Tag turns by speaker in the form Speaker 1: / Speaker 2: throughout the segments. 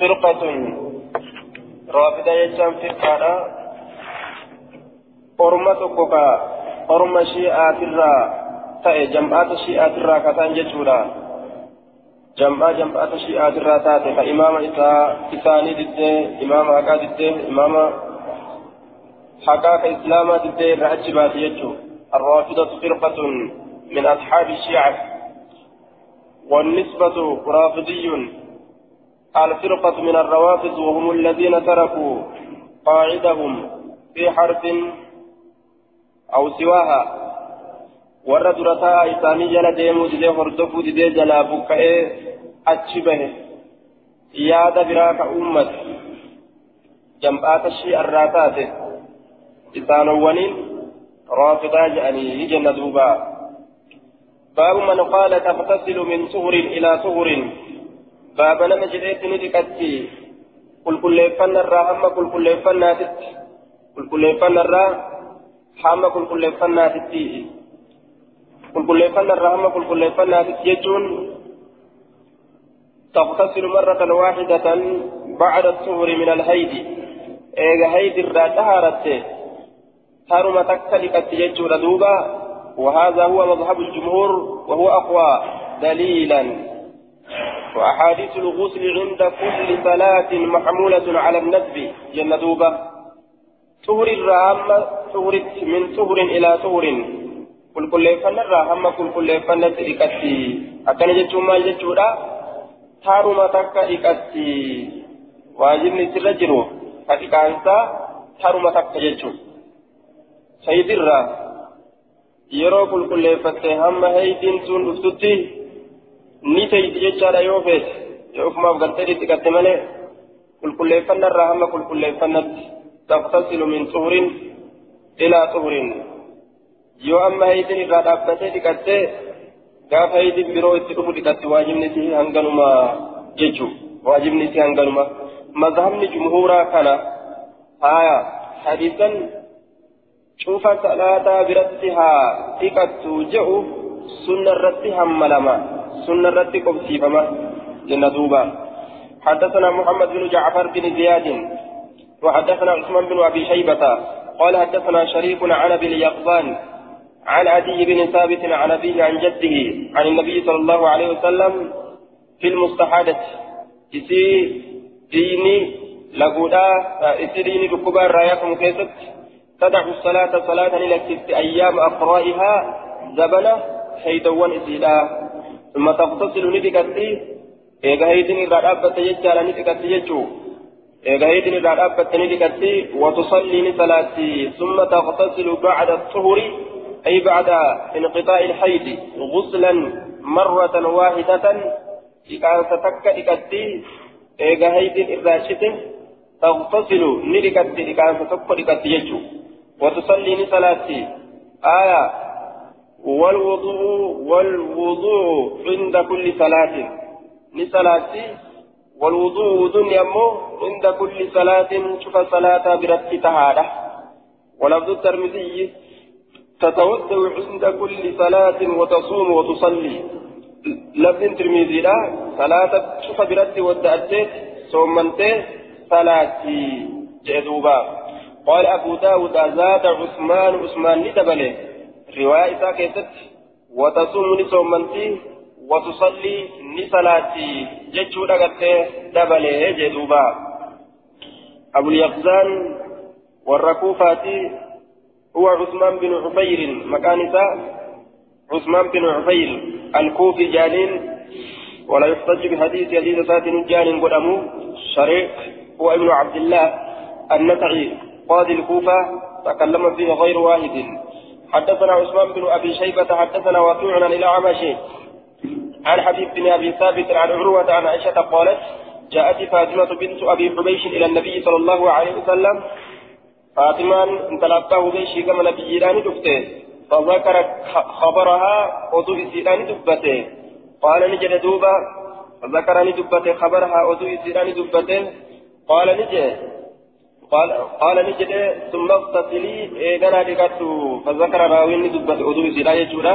Speaker 1: فرقة رافضة يجام فرقة أرمى تقوكا. أرمى شيئات الرا. تأي جمعات شيئات الرا كتان جتورا جمعة جمعات شيئات الرا تاتي. فإمام إساني دده إمام حقا دده إمام حقا كإسلام دده رأجبات يجو. الرافضة فرقة من أصحاب الشيعة. والنسبة رافضي الفرقة من الروافض وهم الذين تركوا قاعدهم في حرف أو سواها durataa isaanii jala deemuu didee hordofuu didee jalaa buqqa'ee achi bahe yaada biraa ka uummate jam'aata shi'arraa taate isaanowwaniin raafidaa jedhanii jenna duuba baabu man qaala taqtasilu min tuhurin ilaa tuhurin baaba nama jedheetti ni dhiqatti qulqulleeffannarraa hamma qulqulleeffannaatitti qulqulleeffannarraa hamma qulqulleeffannaatitti qulqulleeffannarraa hamma qulqulleeffannaatitti jechuun تغتسل مرة واحدة بعد الطهر من الهيد إيغا هيد الرا طهارت هرم تكتلك يجور دوبا وهذا هو مذهب الجمهور وهو أقوى دليلا وأحاديث الغسل عند كل صلاة محمولة على الندب جندوبة طهر الرامة طهر من طهر إلى طهر. قل كل فن الرامة قل كل فن تركتي. أكن جتوما جتورا تارما تكا إكتي. واجبني ترجرو كتكانسا تارما تكا جتو سيد الرا yeroo qulqulleeffatte hamma haydiin sun dhuftutti teeyti jechaadha yoo feete yoo ofumaaf gartee dhiqatte malee qulqulleeffannarraa hamma qulqulleeffannatti taqtasilu min xuhurin ilaa xuhurin yoo amma haydiin irraa dhaabbatee dhiqattee gaafa haydiin biroo itti dhufu dhiqatte waajibni isii hanganuma jechuu waajibni isii hanganuma mazhabni jumhuuraa kana haya hadiisan cufa salaataa biratti haa dhiqattu jedhu sunna irratti hammalama سنة رتي قبسيفما جنة حدثنا محمد بن جعفر بن زياد وحدثنا عثمان بن أبي شيبة قال حدثنا شريك عن أبي اليقظان عن عدي بن ثابت عن أبيه عن جده عن النبي صلى الله عليه وسلم في المستحادة. إسي ديني لقودا إسي ديني ركبا رأيكم كيست تدع الصلاة صلاة لك أيام أقرائها زبنة حيدوان إسيلا ثم تغتسل ندقتي إيغا هيدن إذا أبت يجعل ندقتي يجو. إيغا هيدن إذا أبت ندقتي وتصلي لصلاتي ثم تغتسل بعد الطهر أي بعد انقطاع الحيض غسلا مرة واحدة. إذا ستك إكتي إيغا هيدن إذا شتن تغتسل ندقتي إذا ستك إكتي يجو. وتصلي لصلاتي آية والوضوء والوضوء عند كل صلاة. لصلاتي والوضوء وضوء يمو عند كل صلاة. شوف صلاة برد تهادة ولفظ الترمذي تتوضأ عند كل صلاة وتصوم وتصلي. لفظ الترمذي لا صلاة شوف برد ودأتت صومنت صلاتي جدوبا قال أبو داود زاد عثمان عثمان لدبله رواية إساء كيست وتصوم نسومنتي وتصلي نسلاتي جتشو دقت دبله جدوبا أبو اليقظان والركوفاتي هو عثمان بن عفير مكان عثمان بن عفير الكوفي جانين ولا يحتج بحديث حديث سات جان قدمه شريك هو ابن عبد الله النتعي قاضي الكوفة تكلم فيه غير واحد حدثنا عثمان بن أبي شيبة حدثنا وكيع عن الاعمش عن حبيب بن أبي ثابت عن عروة عن عائشة قالت جاءت فاطمة بنت أبي حبيش إلى النبي صلى الله عليه وسلم. فاطمة انطلقته بيشي كما نبي دفته. فذكر خبرها وضوء سيران دبته قال نجد دوبا. فذكرني دبته خبرها وضوء سيران دبته قال نجد. قال قال نجد ثم اغتسلي ايغانا ديكاتو فذكر راوي دبت ادو سيدا يجورا.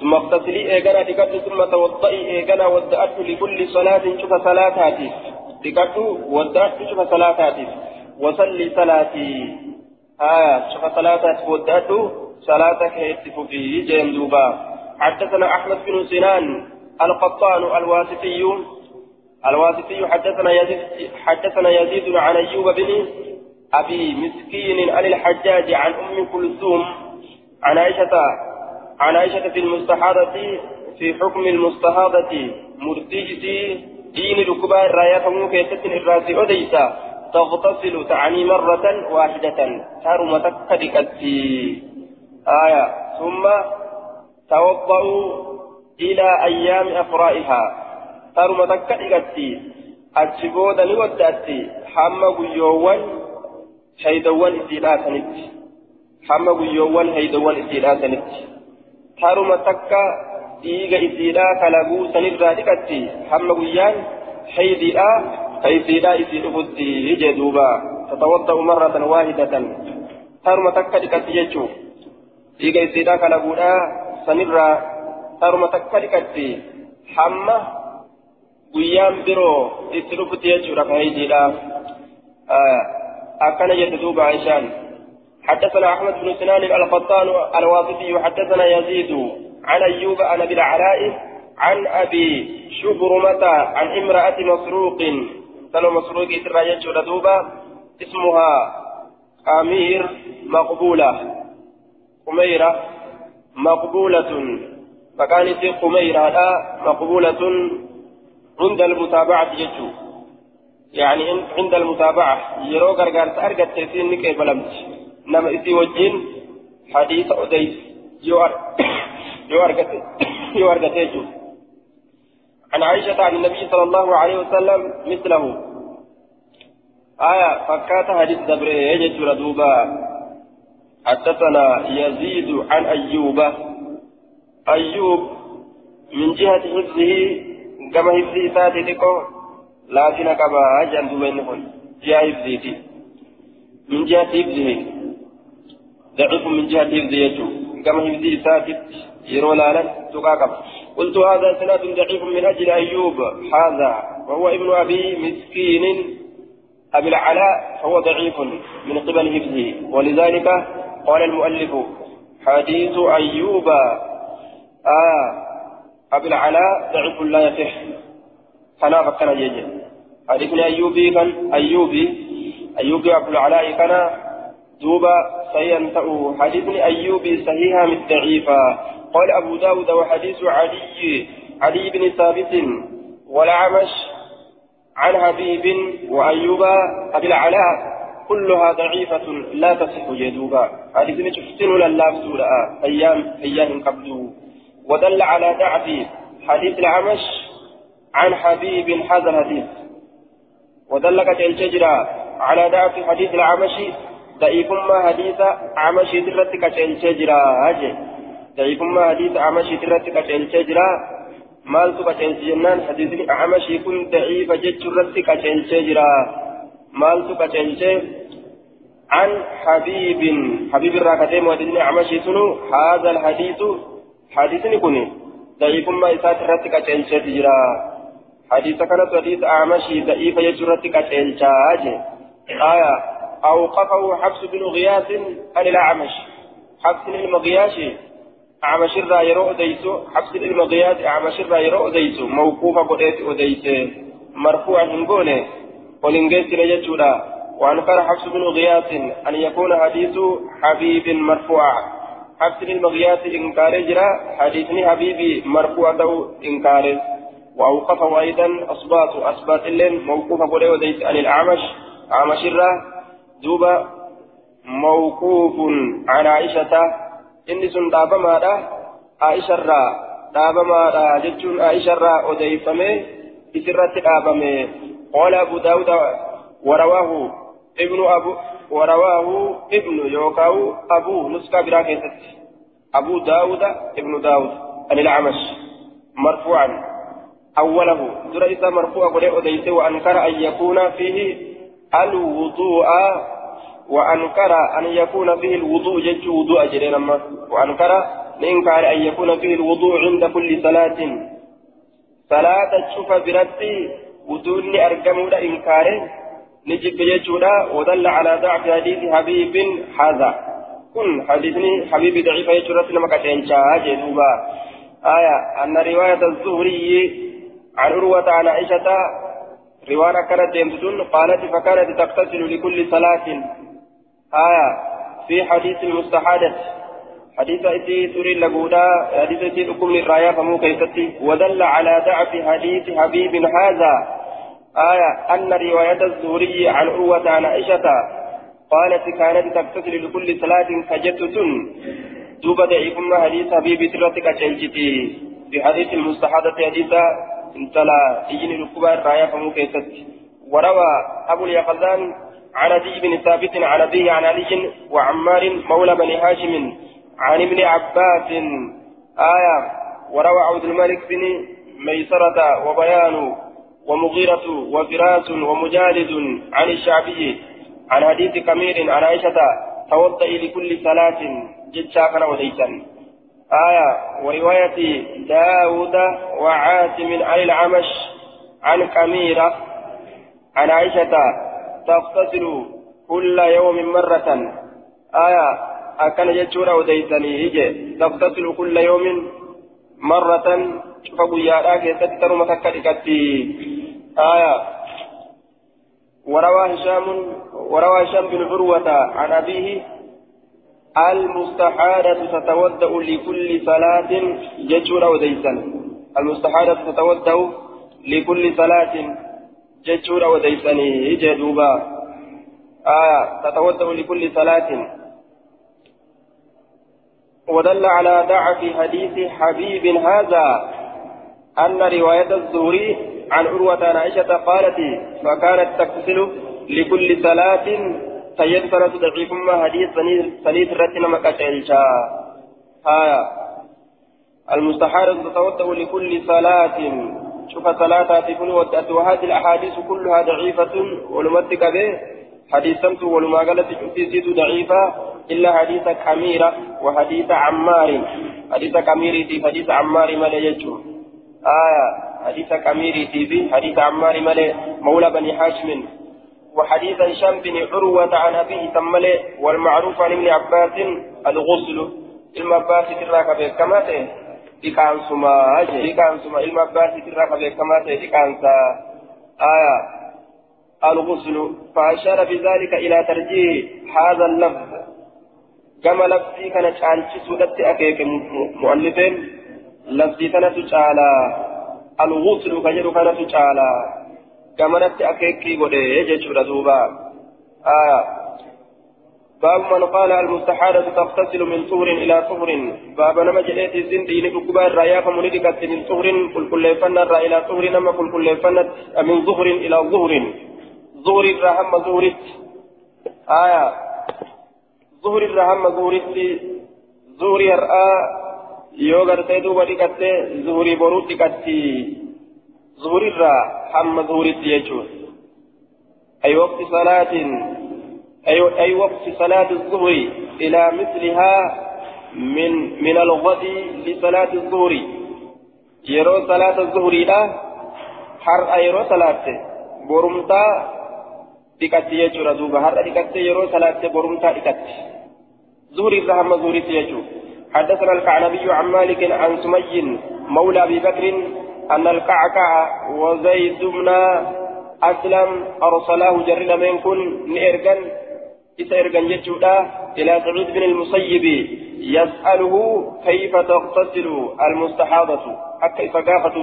Speaker 1: ثم اغتسلي ايغانا ديكاتو ثم توضئي ايغانا ودأت لكل صلاة شوف صلاتاتي. dhiqadhu waddaadhu cufa salaataatiif wasalli salaatii آية شوف صلاة ودأته صلاة كيتف في جيم دوبا. حدثنا أحمد بن سنان القطان الواسطي. الواسطي حدثنا يزيد حدثنا يزيد عن أيوب بن أبي مسكين عن الحجاج عن أم كلثوم عن عائشة عن عائشة في المستحاضة في حكم المستحاضة مرتجتي دين ركبا الراية مكيسة الراسي أديسا تغتسل تعني مرة واحدة تارم تكدكتي آية ثم توضأوا إلى أيام أفرائها تارم تكدكتي أتشبودا لودأتي حمى قيوان هيدوان إسيلاتنت حمى قيوان هيدوان إسيلاتنت تارم تكا dhiiga isiidhaa kalaguu sanirraa dhiqatti hamma guyyaan haydiidhaa كيفيدا إسي أفدي هجي دوبا تتوضأ مرة واحدة ترمى تكا لكت يجو إيجا إسيدا كالبودا سنرى ترمى تكا لكت حمى قيام برو إسي أفدي يجو رفع هيديدا آه أكن يد دوبا عيشان. حدثنا أحمد بن سنان القطان الواسطي وحدثنا يزيد عن أيوب عن أبي العلاء عن أبي شبرمة عن امرأة مسروق. سلو مسروق يجور دوبا اسمها أمير مقبولة. قميرة مقبولة. فكانت قميرة مقبولة عند المتابعة يجو. يعني عند المتابعة. يرو غرغر أرجع تسين كيف لمت نما إسي وجين حديث أديس. يوار يوار يوار عن عائشة عن النبي صلى الله عليه وسلم مثله. آية فكات حديث دبره يجد ردوبا حدثنا يزيد عن أيوب. أيوب من جهة حفظه كما حفظه ساتتكو لكن كما أجن بينهم جهة حفظه من جهة حفظه ضعيف من جهة حفظه كما حفظه ساتت يرو لالا تقاقب قلت هذا سناد ضعيف من أجل أيوب هذا وهو ابن أبي مسكين أبي العلاء فهو ضعيف من قبل حفظه ولذلك قال المؤلف حديث أيوب آه أبي العلاء ضعيف لا يصح فلا فكر حديث أيوبي كان أيوبي أيوبي أبو العلاء كان دوبا سينتأ حديث أيوبي صحيحا من ضعيفا قال أبو داود وحديث علي علي بن ثابت والعمش عن حبيب وأيوب أبي العلاء كلها ضعيفة لا تصح جدوبا حديث شفتن لله سورة أيام أيام قبله ودل على ضعف حديث العمش عن حبيب هذا الحديث ودلك الشجرة على ضعف حديث العمش ضعيف ما حديث عمش درتك الشجرة أجل ضعيفما حديث أعمشي ترتك أشيلتي جرا. مالتو كأشيلتي جنان حديث أعمشي كن ضعيف جت ترتك أشيلتي جرا. مالتو كأشيلتي عن حبيب حبيب الراكتين وحديث أعمشي سنو هذا الحديث حديث كوني ضعيفما إسات ترتك أشيلتي جرا. حديث كانت حديث أعمشي ضعيف ترتك أشيلتي آية أوقفه حفص بن غياث عن الأعمش. حفص المغياشي أعمش الرا يرو أديسو حفص المغياث أعمش الرا يرو أديسو موقوفة قريت أديس. مرفوعا هنقونه ولنجيت لجتشورا وأنكر حفص بن غياث أن يكون حديث حبيب مرفوعا حفص المغياث إنكار جرا. حديثني حبيبي مرفوع أو إنكار. وأوقفه أيضا أصبات أصبات اللين موقوفة قريت أديس عن الأعمش أعمش الرا دوبا موقوف على عائشة inni sun dhaabamaadha aisharraa dhaabamaadha jechuun aisharraa odeeffame isirratti dhaabame qaala abu daawuda warawaahu ibnu abu warawaahu ibnu yookaan abu nuskaa biraa keessatti abu daawuda ibnu daawud anilcamash marfuucan أوله. درى إذا مرفوع قد أديت وأنكر أن يكون فيه الوضوء. وأنكر أن يكون فيه الوضوء. جج وضوء أجرين أما. وأنكر إنكار أن يكون فيه الوضوء عند كل صلاة. صلاة تشوف برتي. ودوني أرقمودا إنكاره نجب يجودا ودل على ضعف حديث حبيب هذا. كن حديثني حبيب ضعيف يجودا لما كتين شاهد دوبا آية. أن رواية الزهري عن عروة عن عائشة رواية كانت يمتدون قالت فكانت تغتسل لكل صلاة. آية في حديث المستحادة. حديث إتي تري لقودا حديث إتي تقوم للرايا فمو كيستي. ودل على ضعف حديث حبيب هذا. آية أن رواية الزهري عن عروة عن عائشة قالت كانت تغتسل لكل صلاة كجتة دوبا ضعيفما حديث حبيب ترتك في حديث المستحاضة حديث انتلا إجن الكبار رايا فمو كيست. وروى أبو اليقظان عن أبي بن ثابت عن أبيه عن علي وعمار مولى بني هاشم عن ابن عباس. آية. وروى عبد الملك بن ميسرة وبيان ومغيرة وفراس ومجالد عن الشعبي عن حديث كمير عن عائشة توضئ لكل صلاة جتشا كان وليسا آية ورواية داود وعاصم عن العمش عن كميرة عن عائشة تغتسل كل يوم مرة. آية أكن جتشورا وديسني هجي تغتسل كل يوم مرة. شوف قيادا كيست ترمى تكتكتي آية وروى هشام وروى هشام بن عروة عن أبيه المستحادة تتودأ لكل صلاة ججور وديسا المستحادة تتودأ لكل صلاة ججور وديسني جدوبا آية تتودأ لكل صلاة. ودل على ضعف حديث حبيب هذا أن رواية الزهري عن عروة عائشة قالت فكانت تغتسل لكل صلاة سيد سنة ضعيف ما حديث سنيد رتنا مكتلشا آية المستحارة تتوضأ لكل صلاة. شوف صلاة تكون وهذه الأحاديث كلها ضعيفة. ولمتك به حديثا ولما قالت تشوفي ضعيفة. إلا حديث كميرة وحديث عمار. حديث كميري حديث عمار ما يجوز آية حديث كميري في حديث عمار ملي مولى بني حاشم. وحديث هشام بن عروة عن أبيه تملي والمعروف عن ابن عباس الغسل. المباس تراك بكماته بكان سما بكان سما. المباس تراك بكماته بكان آية. الغسل. فأشار بذلك إلى ترجيح هذا اللفظ. كما لفظي كانت عن سودة أكيك مؤلفين. لفظي كانت تعالى الغسل كجر كانت تعالى نت أكيكي قد يجد دوبا آية باب من قال المستحادة تغتسل من طهر إلى طهر باب نما جليت الزند إلى كبار رايا فمولدك من طهر كل كل فنر إلى طهر نما كل كل فنت من ظهر إلى ظهر ظهر الرحم ظهرت آية ظهر الرحم ظهرت ظهر الرأى yoo gartee duuba dhiqatte zuhurii boruu dhiqatti zuhurirraa hamma zuhuritti jechuun ay waqti salaatin أي وقت صلاة الظهر إلى مثلها من من الغد لصلاة الظهر. يرو صلاة الظهر لا حر يرو صلاة. برمتا ديكاتي يجور دوبا حر ديكاتي يرو صلاة برمتا ديكاتي. ظهر الرحمة ظهر يجور حدثنا الكعنبي عن مالك عن سمي مولى أبي بكر أن الكعكع وزيد بن أسلم أرسلاه جرنا من كن نيرجن إسيرجن جتودا إلى سعيد بن المسيب يسأله كيف تغتسل المستحاضة؟ أكا إفقافة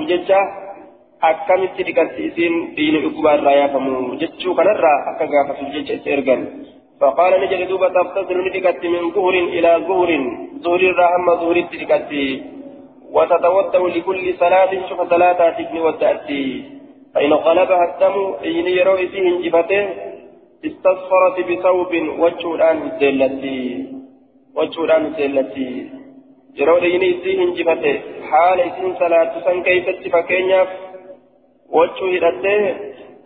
Speaker 1: akkamitti dhiqatti isiin diini dhukkubaa irraa yaafamu jechuu kanarraa akka gaafatu jecha isa ergan فقال نجد دوبا تغتسل ندكت من ظهر إلى ظهر ظهر الرحمة ظهر التدكت وتتوضأ لكل صلاة شوف صلاة تجني وتأتي فإن غلبها الدم إن يروي فيه انجبته استصفرت بثوب وجهان الدلتي وجهان الدلتي isii hinjifate haala isiin salaattu san keeysatti fakkeenyaaf wachuu hidhattee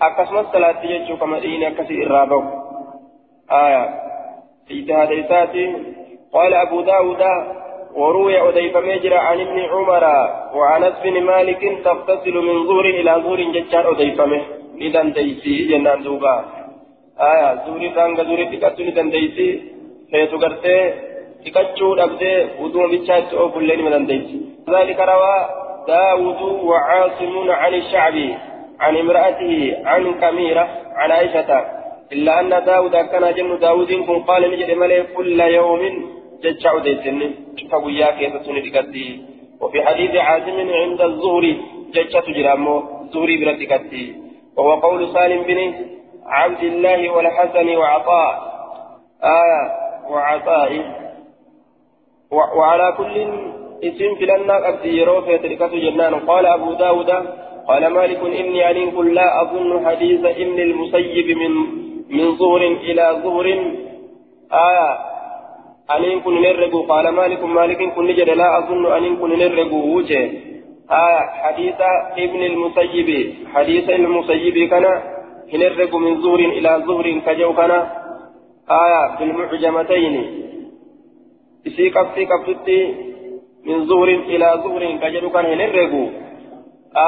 Speaker 1: akkasumas salaatti jechuu kama dhiini akkasii irraa bahu آية اجتهاد إساتي قال أبو داود وروي أديف مجرى عن ابن عمر وأنس بن مالك تغتسل من ظهر إلى ظهر ججار أديفمه إذا ديسي جنان دوبا. آية زوري تانغ زوري تكتو إذا ديسي. فيتو قرتي تكتشو أبدي ودوم بيتشات أو كلين من ديسي. ذلك روى داود وعاصم عن الشعبي عن امرأته عن كميرة عن عائشة. إلا أن داود كان جن داود كن قال نجد ملك كل يوم ججع ديسني فويا كيف تندقتي وفي حديث عازم عند الظهر ججع تجرامو زهري برتقتي وهو قول سالم بن عبد الله والحسن وعطاء. آية وعطاء. وعلى كل اسم في لنا قد يرو في تلك جنان. قال أبو داود قال مالك إني أن كن لا أظن حديث ابن المسيب من من ظهر إلى ظهر آية أن كن نرجو قال مالك مالك كن نجد لا أظن أن كن نرجو وجه آية حديث ابن المسيب حديث المسيب كان نرجو من ظهر إلى ظهر كجو كان آية بالمعجمتين إسي قبتي قبتي من ظهر إلى ظهر كجو كان نرجو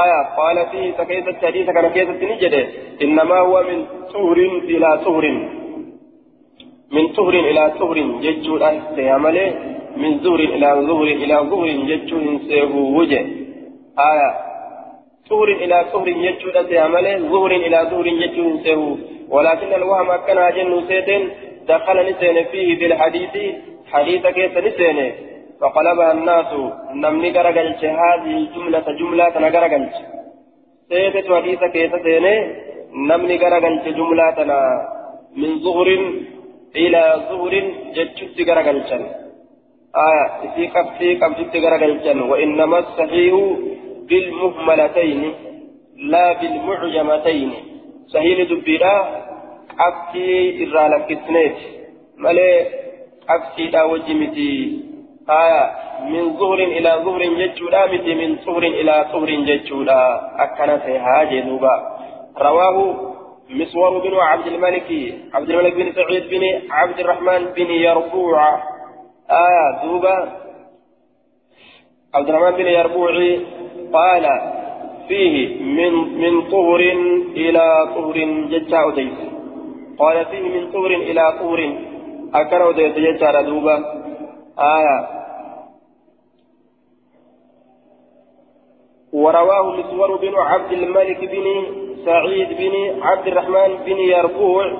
Speaker 1: آية قال فيه سكيت الحديث كان كيسة نجده إنما هو من طهر إلى طهر من طهر إلى طهر ججو الأنسيامله من زهر إلى زهر إلى زهر ججو سيهو وجه آية طهر إلى طهر ججو الأنسيامله زهر إلى زهر ججو سيهو ولكن الوهم كان جن سيد دخل نسين فيه بالحديث حديث كيس نسين فقلبها الناس نمني غرغلت هذه الجملة جملة غرغلت سيدة حديث كيس سيني نمني غرغلت جملة من ظهر إلى ظهر جتشت غرغلت آية في قبتي قبتت غرغلت وإنما الصحيح بالمهملتين لا بالمعجمتين. صحيح دبيرا قبتي إرالك اثنين مالي قبتي لا وجمتي آية من ظهر إلى ظهر جتشودا متي من ظهر إلى ظهر جتشودا. أكنا سيها جنوبا رواه مسور بن عبد الملك عبد الملك بن سعيد بن عبد الرحمن بن يربوع. آية دوبا عبد الرحمن بن يربوع قال فيه من من طهر إلى طهر جتشا أديس. قال فيه من طهر إلى طهر. أكنا أديس جتشا دوبا آية ورواه مسور بن عبد الملك بن سعيد بن عبد الرحمن بن يربوع.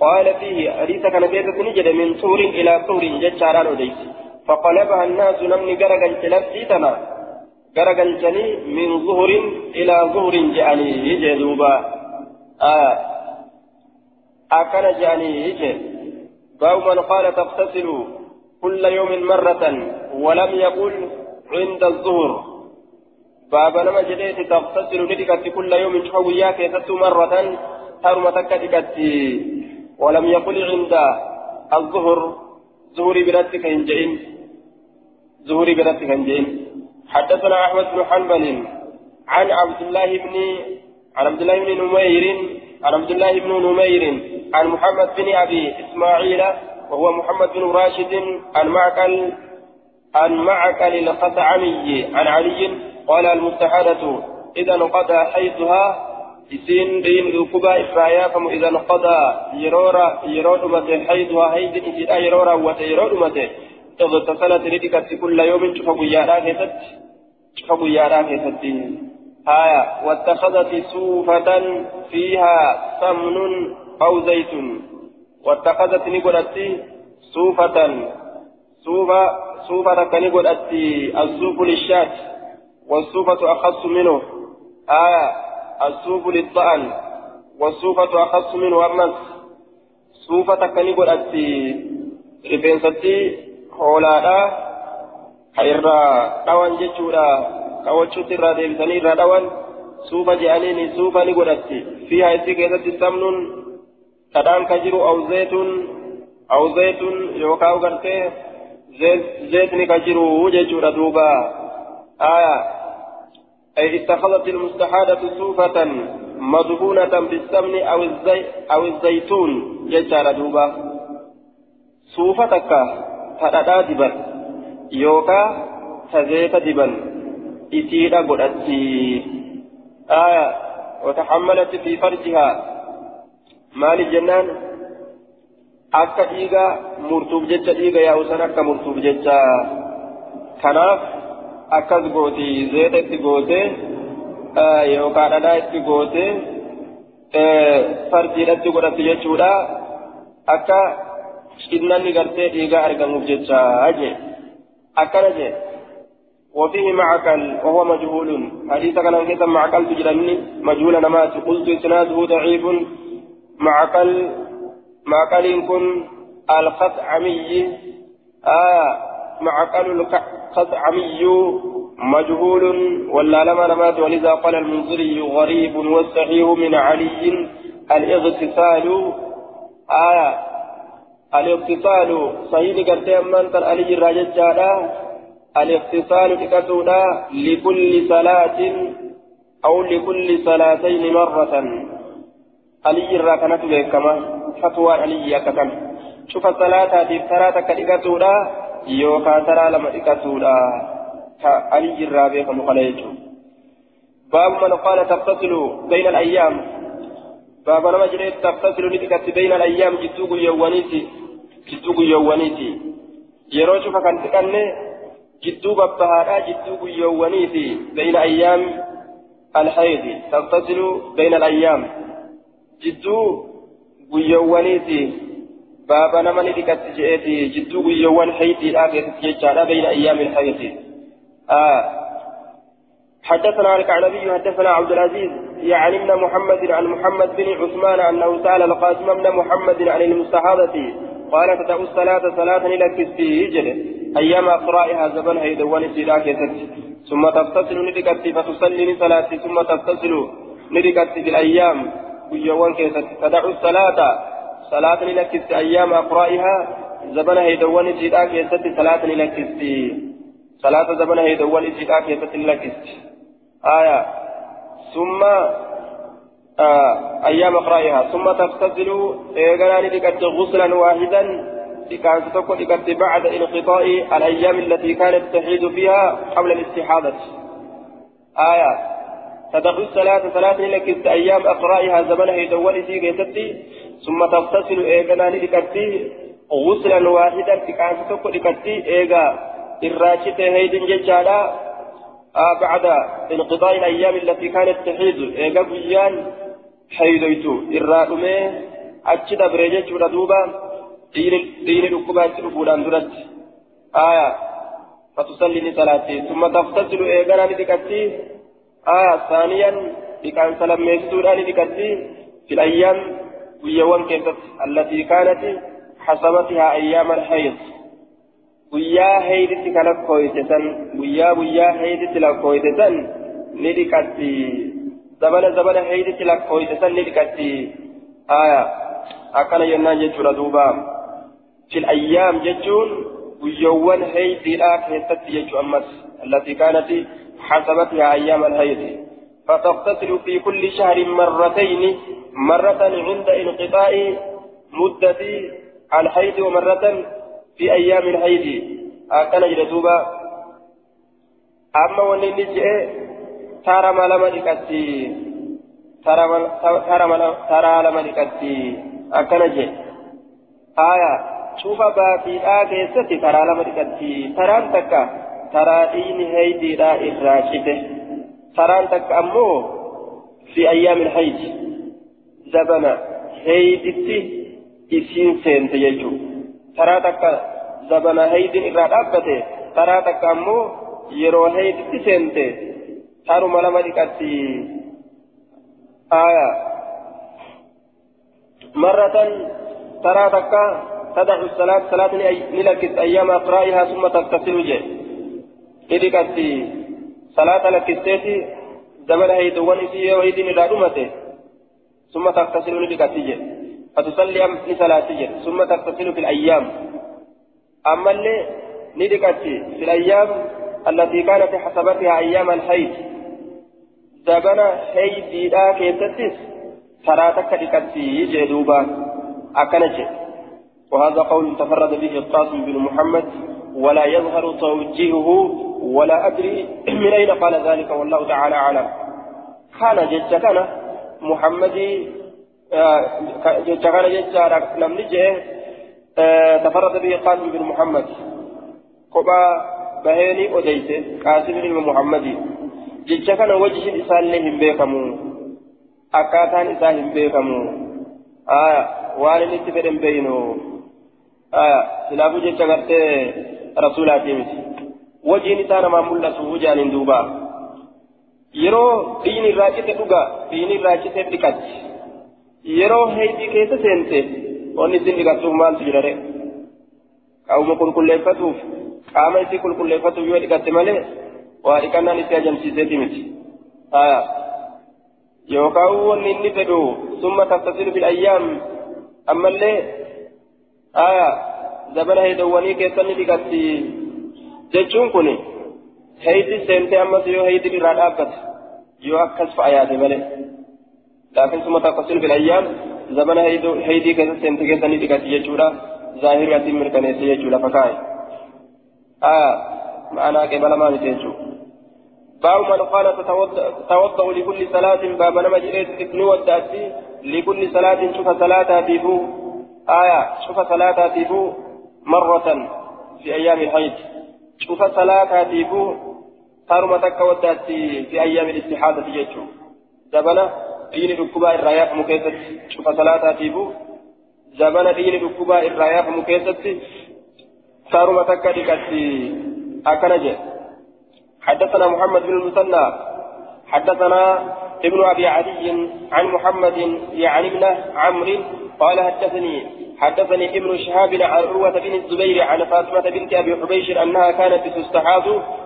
Speaker 1: قال فيه حديث كان كيسة نجد من طور إلى طور جتشاران وديس. فقلبها الناس نمني قرقل تلفتنا جني من ظهر إلى ظهر جاني دوبا. آه. أكن جاني باب من قال تغتسل كل يوم مرة ولم يقل عند الظهر. بابا نما جديت تغتسل ندكت كل يوم شويا كيست مرة هرم تكتكت ولم يقل عند الظهر زهري برتك هنجين زهري برتك هنجين حدثنا أحمد بن حنبل عن عبد الله بن عن عبد الله بن نمير عن عبد الله بن نمير عن محمد بن أبي إسماعيل وهو محمد بن راشد عن معقل عن معقل الخثعمي عن علي قال المستحادة إذا انقضى حيثها إسين دين الكبا إفرايا فم إذا انقضى يرورا يرود متى حيثها هيد إسيدا يرورا وتيرود متى اغتسلت ردكت كل يوم شوف بيارا كيست شوف بيارا كيست آية واتخذت سوفة فيها سمن أو زيت. واتخذت نقولتي صوفة صوفة صوفة كنقولتي الصوف للشاة. والصوفة أخص منه آية الصوف للطعن والصوفة أخص منه أمس كنقولتي رفنستي حولادا irraa dhawan jechuudha kawachuutti irraa deebisanii irraa dhawan suufa je'aniini suufa ni godhatti fiihaa isii keessatti samnuun kadhaan ka jiru aw zaytun aw zaytun yookaan gartee zaytni ka jiru jechuudha duuba aya أي اتخذت المستحادة صوفة مدهونة بالسمن أو الزي أو الزيتون ججار دوبا. صوفتك فأدا دبر يوكا تزيت دبا إسيرا قدتي. آية وتحملت في فرجها. مال الجنان akka dhiiga murtuuf jecha dhiiga yaa'usan akka murtuuf jecha kanaaf akkas gooti zeeta itti goote yookaan dhadhaa itti goote farjiidhatti godhatti jechuudha akka cinnanni gartee dhiigaa argamuuf jecha jee akkana jee وفيه معقل وهو مجهول حديث كان كذا معقل تجرني مجهول نمات قلت إسناده ضعيف معقل معقل كن الخثعمي آه معقل الخثعمي مجهول ولا لما نمات ولذا قال المنذري غريب والصحيح من علي. الاغتسال آية. الاغتسال صحيح قرتي أمان علي الراجل الاغتسال تكتودا لكل صلاة أو لكل صلاتين مرة. علي الراكنة بكما فتوى علي أكتم شوف الصلاة يوكا ترى لما تكتودا علي الرابع كمخليج باب من قال تتصل بين الأيام باب لما جريت تتصل نتكت بين الأيام جتوك يوانيتي جتوك يوانيتي يرو شوف كان تكني جتوك بهادا جتوك يوانيتي بين أيام الحيض تتصل بين الأيام جتو يوانيتي باب لما نتكت جئتي جتوك يوان حيتي آخر تجيشادا بين أيام الحيض آه حدثنا الكعنبي حدثنا عبد العزيز يعني ابن محمد عن محمد بن عثمان انه سال القاسم بن محمد عن المستحاضة قال تدعو الصلاة صلاة لك في هجر أيام أقرائها زبن هيدوان سيراك ثم تغتسل ندكت فتصلي صلاة ثم تغتسل ندكت في الأيام ويوان كيست تدعو الصلاة صلاة لك في أيام أقرائها زبن هيدوان سيراك صلاة لك في صلاة زمن هي دول إجتاء كيفة لكست آية ثم آه أيام أقرائها ثم تغتسل إيغاني لقد غسلا واحدا كانت تكون لقد بعد انقضاء الأيام التي كانت تحيد فيها قبل الاستحاضة آية تدخل صلاة لك أيام أقرائها زمن هي دول إجتاء ثم تغتسل إيغاني لقد غسلا واحدا كانت تكون لقد إيغا الراشد هيدن ججالا آه بعد انقضاء الأيام التي كانت تحيد إيقا بيان حيديتو الرادمي أجد بريجة ردوبا دين الأكبات رفولان درت آية فتصلي صلاتي ثم تغتسل إيقانا لتكتي آية ثانيا بكان سلام ميسورا لتكتي في الأيام ويوان كيست التي كانت حسبتها أيام الحيض kan lakkooyte san guyyaa guyyaa heeyditti lakkooyte san ni dhiqatti zabana zabana heeyditti lakkooyte san ni dhiqatti aya akkana jennaan jechuudha duuba fil ayyaam jechuun guyyoowwan heeydiidha keessatti jechuu ammas التي كانت حسبتها أيام الهيد فتغتسل في كل شهر مرتين مرة عند انقضاء مدة الحيض ومرة في أيام الحيض. أكن جلدوبا أما ونين جئ ترى ما لما لكتي ترى ما ترى ما ترى لما لكتي أكن جئ آية. شوف باتي آكي ستي ترى لما لكتي ترى أنتك ترى إين هيدي لا إراشته ترى أنتك أمو في أيام الحيض. زبنا هيدتي إسين سنت يجو taraa takka zabana haydin irraa dhaabbate taraa takka ammoo yeroo hayditti seente taruma lama dhiqatti aya marratan taraa takka تدع الصلاة صلاة نلكت أيام أقرائها ثم تغتسل جي نلكتي صلاة لكتيتي زمن هيدوان إسيه وهيدين الرادمته ثم تغتسل نلكتي جي فتصلي أم لصلاتي ثم تغتسل في الأيام. أما اللي ندقتي في الأيام التي كانت حسبتها أيام الحيض زبنا حيض لا كيستس تراتك دقتي جدوبا أكنج وهذا قول تفرد به القاسم بن محمد ولا يظهر توجيهه ولا أدري من أين قال ذلك والله تعالى أعلم. كان جج كان محمد جج كان جج لم نجه تفرد به قاسم بن محمد قبا بهيني أديت قاسم بن محمد جج كان وجه إسان لهم بيكمو أكاتان إسان بيكمو آه وان نتفرن بينه آه سلافو كرتي رسولاتي وجه نتانا ما ملسو وجان دوبا yeroo dhiini irraa cite dhuga dhiini irraa cite dhiqatti yeroo heydii keessa seente wanni isin dhiqatuuf maaltu jira re qaama qulqulleeffatuuf qaama isii qulqulleeffatuuf yoo dhiqatte malee waa dhiqannaan itti ajamsiiseeti miti haya yookaan wanni inni fedhu summa taftasilu fil ayyaam ammallee haya zabana heydawwanii keessatti dhiqatti jechuun kun ammas yoo heydi irraa dhaabbate yoo akkas fa'a yaade malee. Laakiin summa taftasilu fil ayyaam زمن هيدي كذا سنت كذا كذا يجورا ظاهر يتم من كنيسة يجورا فكاي آه معنا قبل ما نتيجو باب من قال تتوضأ لكل صلاة باب نما جريت ابن وداتي لكل صلاة شوف صلاة تيفو آية شوف صلاة تيفو مرة في أيام الحيض شوف صلاة تيفو ترمتك وداتي في أيام الاستحاضة يجو زبنا yaafamu keessatti cufa salaataatiifu zabana diini dhukkubaa irraa yaafamu keessatti saaruma takka dhiqatti akkana jedhe حدثنا محمد بن المثنى حدثنا ابن ابي علي عن محمد يعني ابن عمرو قال حدثني حدثني ابن شهاب عن عروة بن الزبير عن فاطمة بنت أبي حبيش أنها كانت تستحاض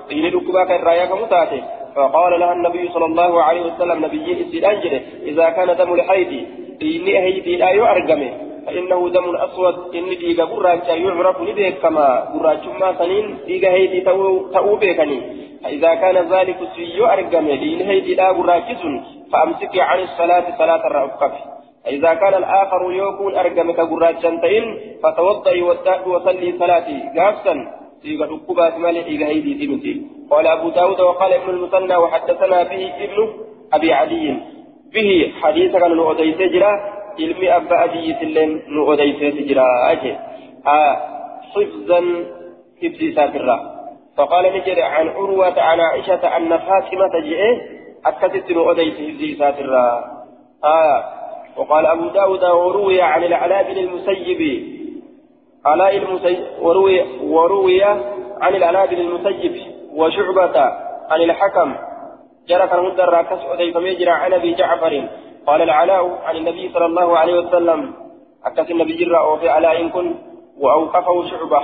Speaker 1: في ركباك الرايا كمتاته فقال لها النبي صلى الله عليه وسلم نبي السيدانجل إذا كان دم الحيض إني هيدي لا يعرقمه فإنه دم أسود إني ديغا قراجا يعرف نديك كما قراج ما سنين ديغا هيدي تأو بيكني فإذا كان ذلك سي يعرقمه إني هيدي لا قراجز فأمسكي عن الصلاة صلاة الرأفقف فإذا كان الآخر يكون أرقمك قراجا تئن فتوضئي وصلي صلاتي. قافا سيغا ركبات مالي إيغا هيدي تمتي قال أبو داود وقال ابن المثنى وحدثنا به ابن أبي علي. به حديث كان نؤديت جرا. علم أبا أبي سلم نؤديت جرا. أجي. آه حفظا حفظي سافرا. فقال نجري عن عروة عن عائشة أن فاطمة جئ أكدت نؤديت حفظي سافرا. آه وقال أبو داود وروي عن العلاء بن المسيب. علاء المسيب وروي وروي عن العلاء بن المسيب وشعبة عن الحكم. جرى كان مدر راكس عن أبي جعفر. قال العلاء عن النبي صلى الله عليه وسلم. أكس النبي جرى وفي علاء كن وأوقفه شعبة.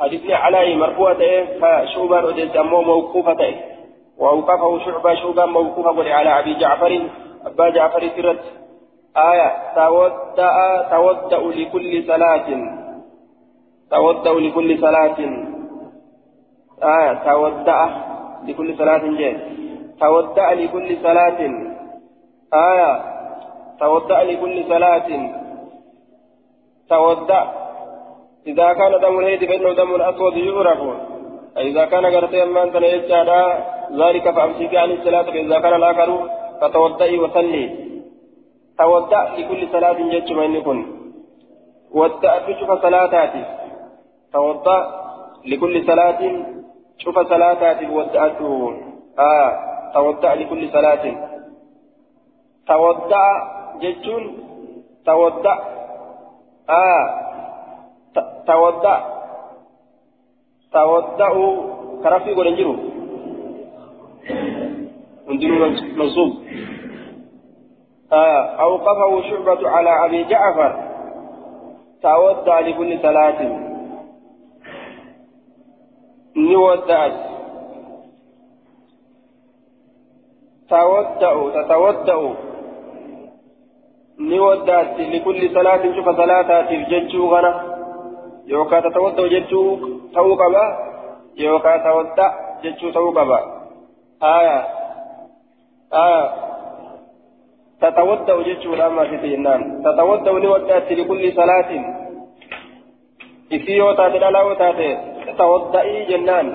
Speaker 1: حديثني علاء مرفوعة فشعبة أديت أمه موقوفة. وأوقفه شعبة شعبة موقوفة على أبي جعفر. أبا جعفر سرت آية تودأ تودأ لكل صلاة. تودأ لكل صلاة. آية تودع لكل صلاة جاء تودع لكل صلاة. آية تودع لكل صلاة. تودع إذا كان دم الهيد فإنه دم الأسود يعرف إذا كان قرتي أنت يجعل ذلك فأمسك عن الصلاة. فإذا كان الآخر فتودعي وصلي. تودع لكل صلاة جاء ما يكون ودع تشوف صلاتاتي. تودع لكل صلاة شوف صلاتات ودعته آه تودع لكل صلاة. تودع جتون تودع آه تودع تودع كرافي ورنجرو عندنا منصوب. آه أوقفه شعبة على أبي جعفر. تودع لكل صلاة. ni ودعت تودع تتودع ni ودعت لكل صلاة. شوف صلاة ججو غنا. يوكا تتودع ججو تو قبا يوكا تودع ججو تو قبا آية. آية. تتودع ججو لما في تينان. تتودع ni ودعت لكل صلاة. إسيو تاتي لا وتاتي توضئي جنان.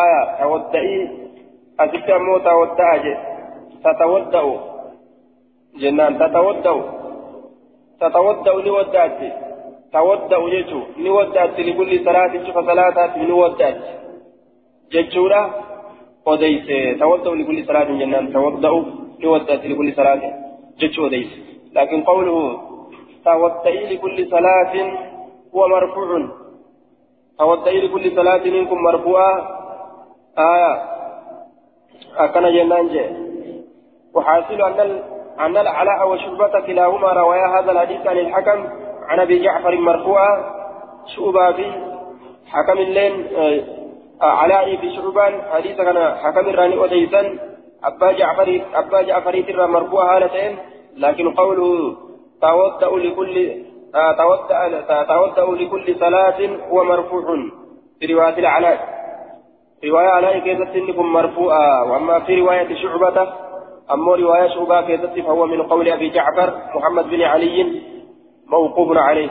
Speaker 1: آية توضئي أتت أمو تودع تتودع جنان. تتودع تتودع لودعت تودع جيشو. لودعت لكل صلاة. شوف صلاة لودعت جيشورا وديس تودع لكل صلاة جنان. تودع لودعت لكل صلاة جيشو وديس لكن قوله تودعي لكل صلاة هو مرفوع. تودعي لكل صلاة منكم مرفوعة. آية. أكن جنان جي. وحاصل أن أن العلاء وشعبة كلاهما روايا هذا الحديث عن الحكم عن أبي جعفر مرفوعا شعبة في حكم اللين آه، علاء في شعبان. حديث كان حكم الراني وديسا أبا جعفر أبا جعفر ترى مرفوع هالتين لكن قوله توضأ لكل توضأ لكل صلاة هو مرفوع في رواية العلاء رواية على كيست إنكم مرفوعة وأما في رواية شعبة أما رواية شعبة كيست فهو من قول أبي جعفر محمد بن علي موقوف عليه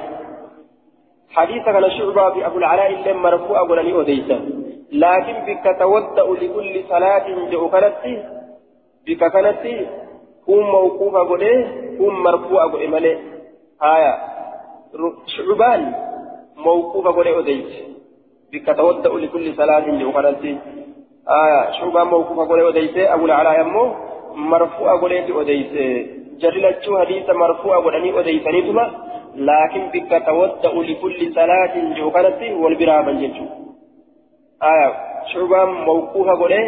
Speaker 1: حديث كان شعبة في أبو العلاء اللي مرفوع ولني أديسا لكن بك تودأ لكل صلاة جاء بك كانت هم موقوفة قوله هم مرفوعة قوله ملي آية شعبان موقوفة قوله أديسا بك تودأ لكل صلاة لأخرى آية شوبا موقوفة قولي وديسي أبو العلاء يمو مرفوعة قولي وديسي جللتشو حديث مرفوعة قولي وديسني ثم لكن بك تودأ لكل صلاة لأخرى والبرامة جنشو آية شوبا موقوفة قولي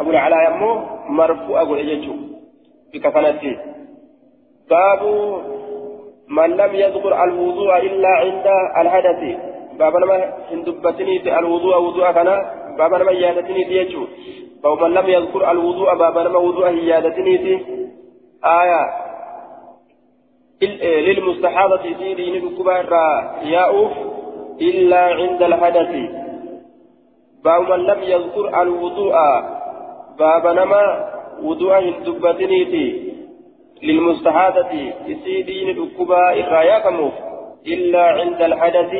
Speaker 1: أبو العلاء يمو مرفوعة قولي جنشو بك كانت باب من لم يذكر الوضوء إلا عند الحدث بابا نما هندبتني في الوضوء وضوء كان بابا نما يادتني في يجو بابا من لم يذكر الوضوء بابا نما وضوء يادتني في آية للمستحاضة سيدي نبكبا ياؤف إلا عند الحدث بابا من لم يذكر الوضوء بابا نما وضوء هندبتني في للمستحاضة سيدي نبكبا إرايا كموف إلا عند الحدث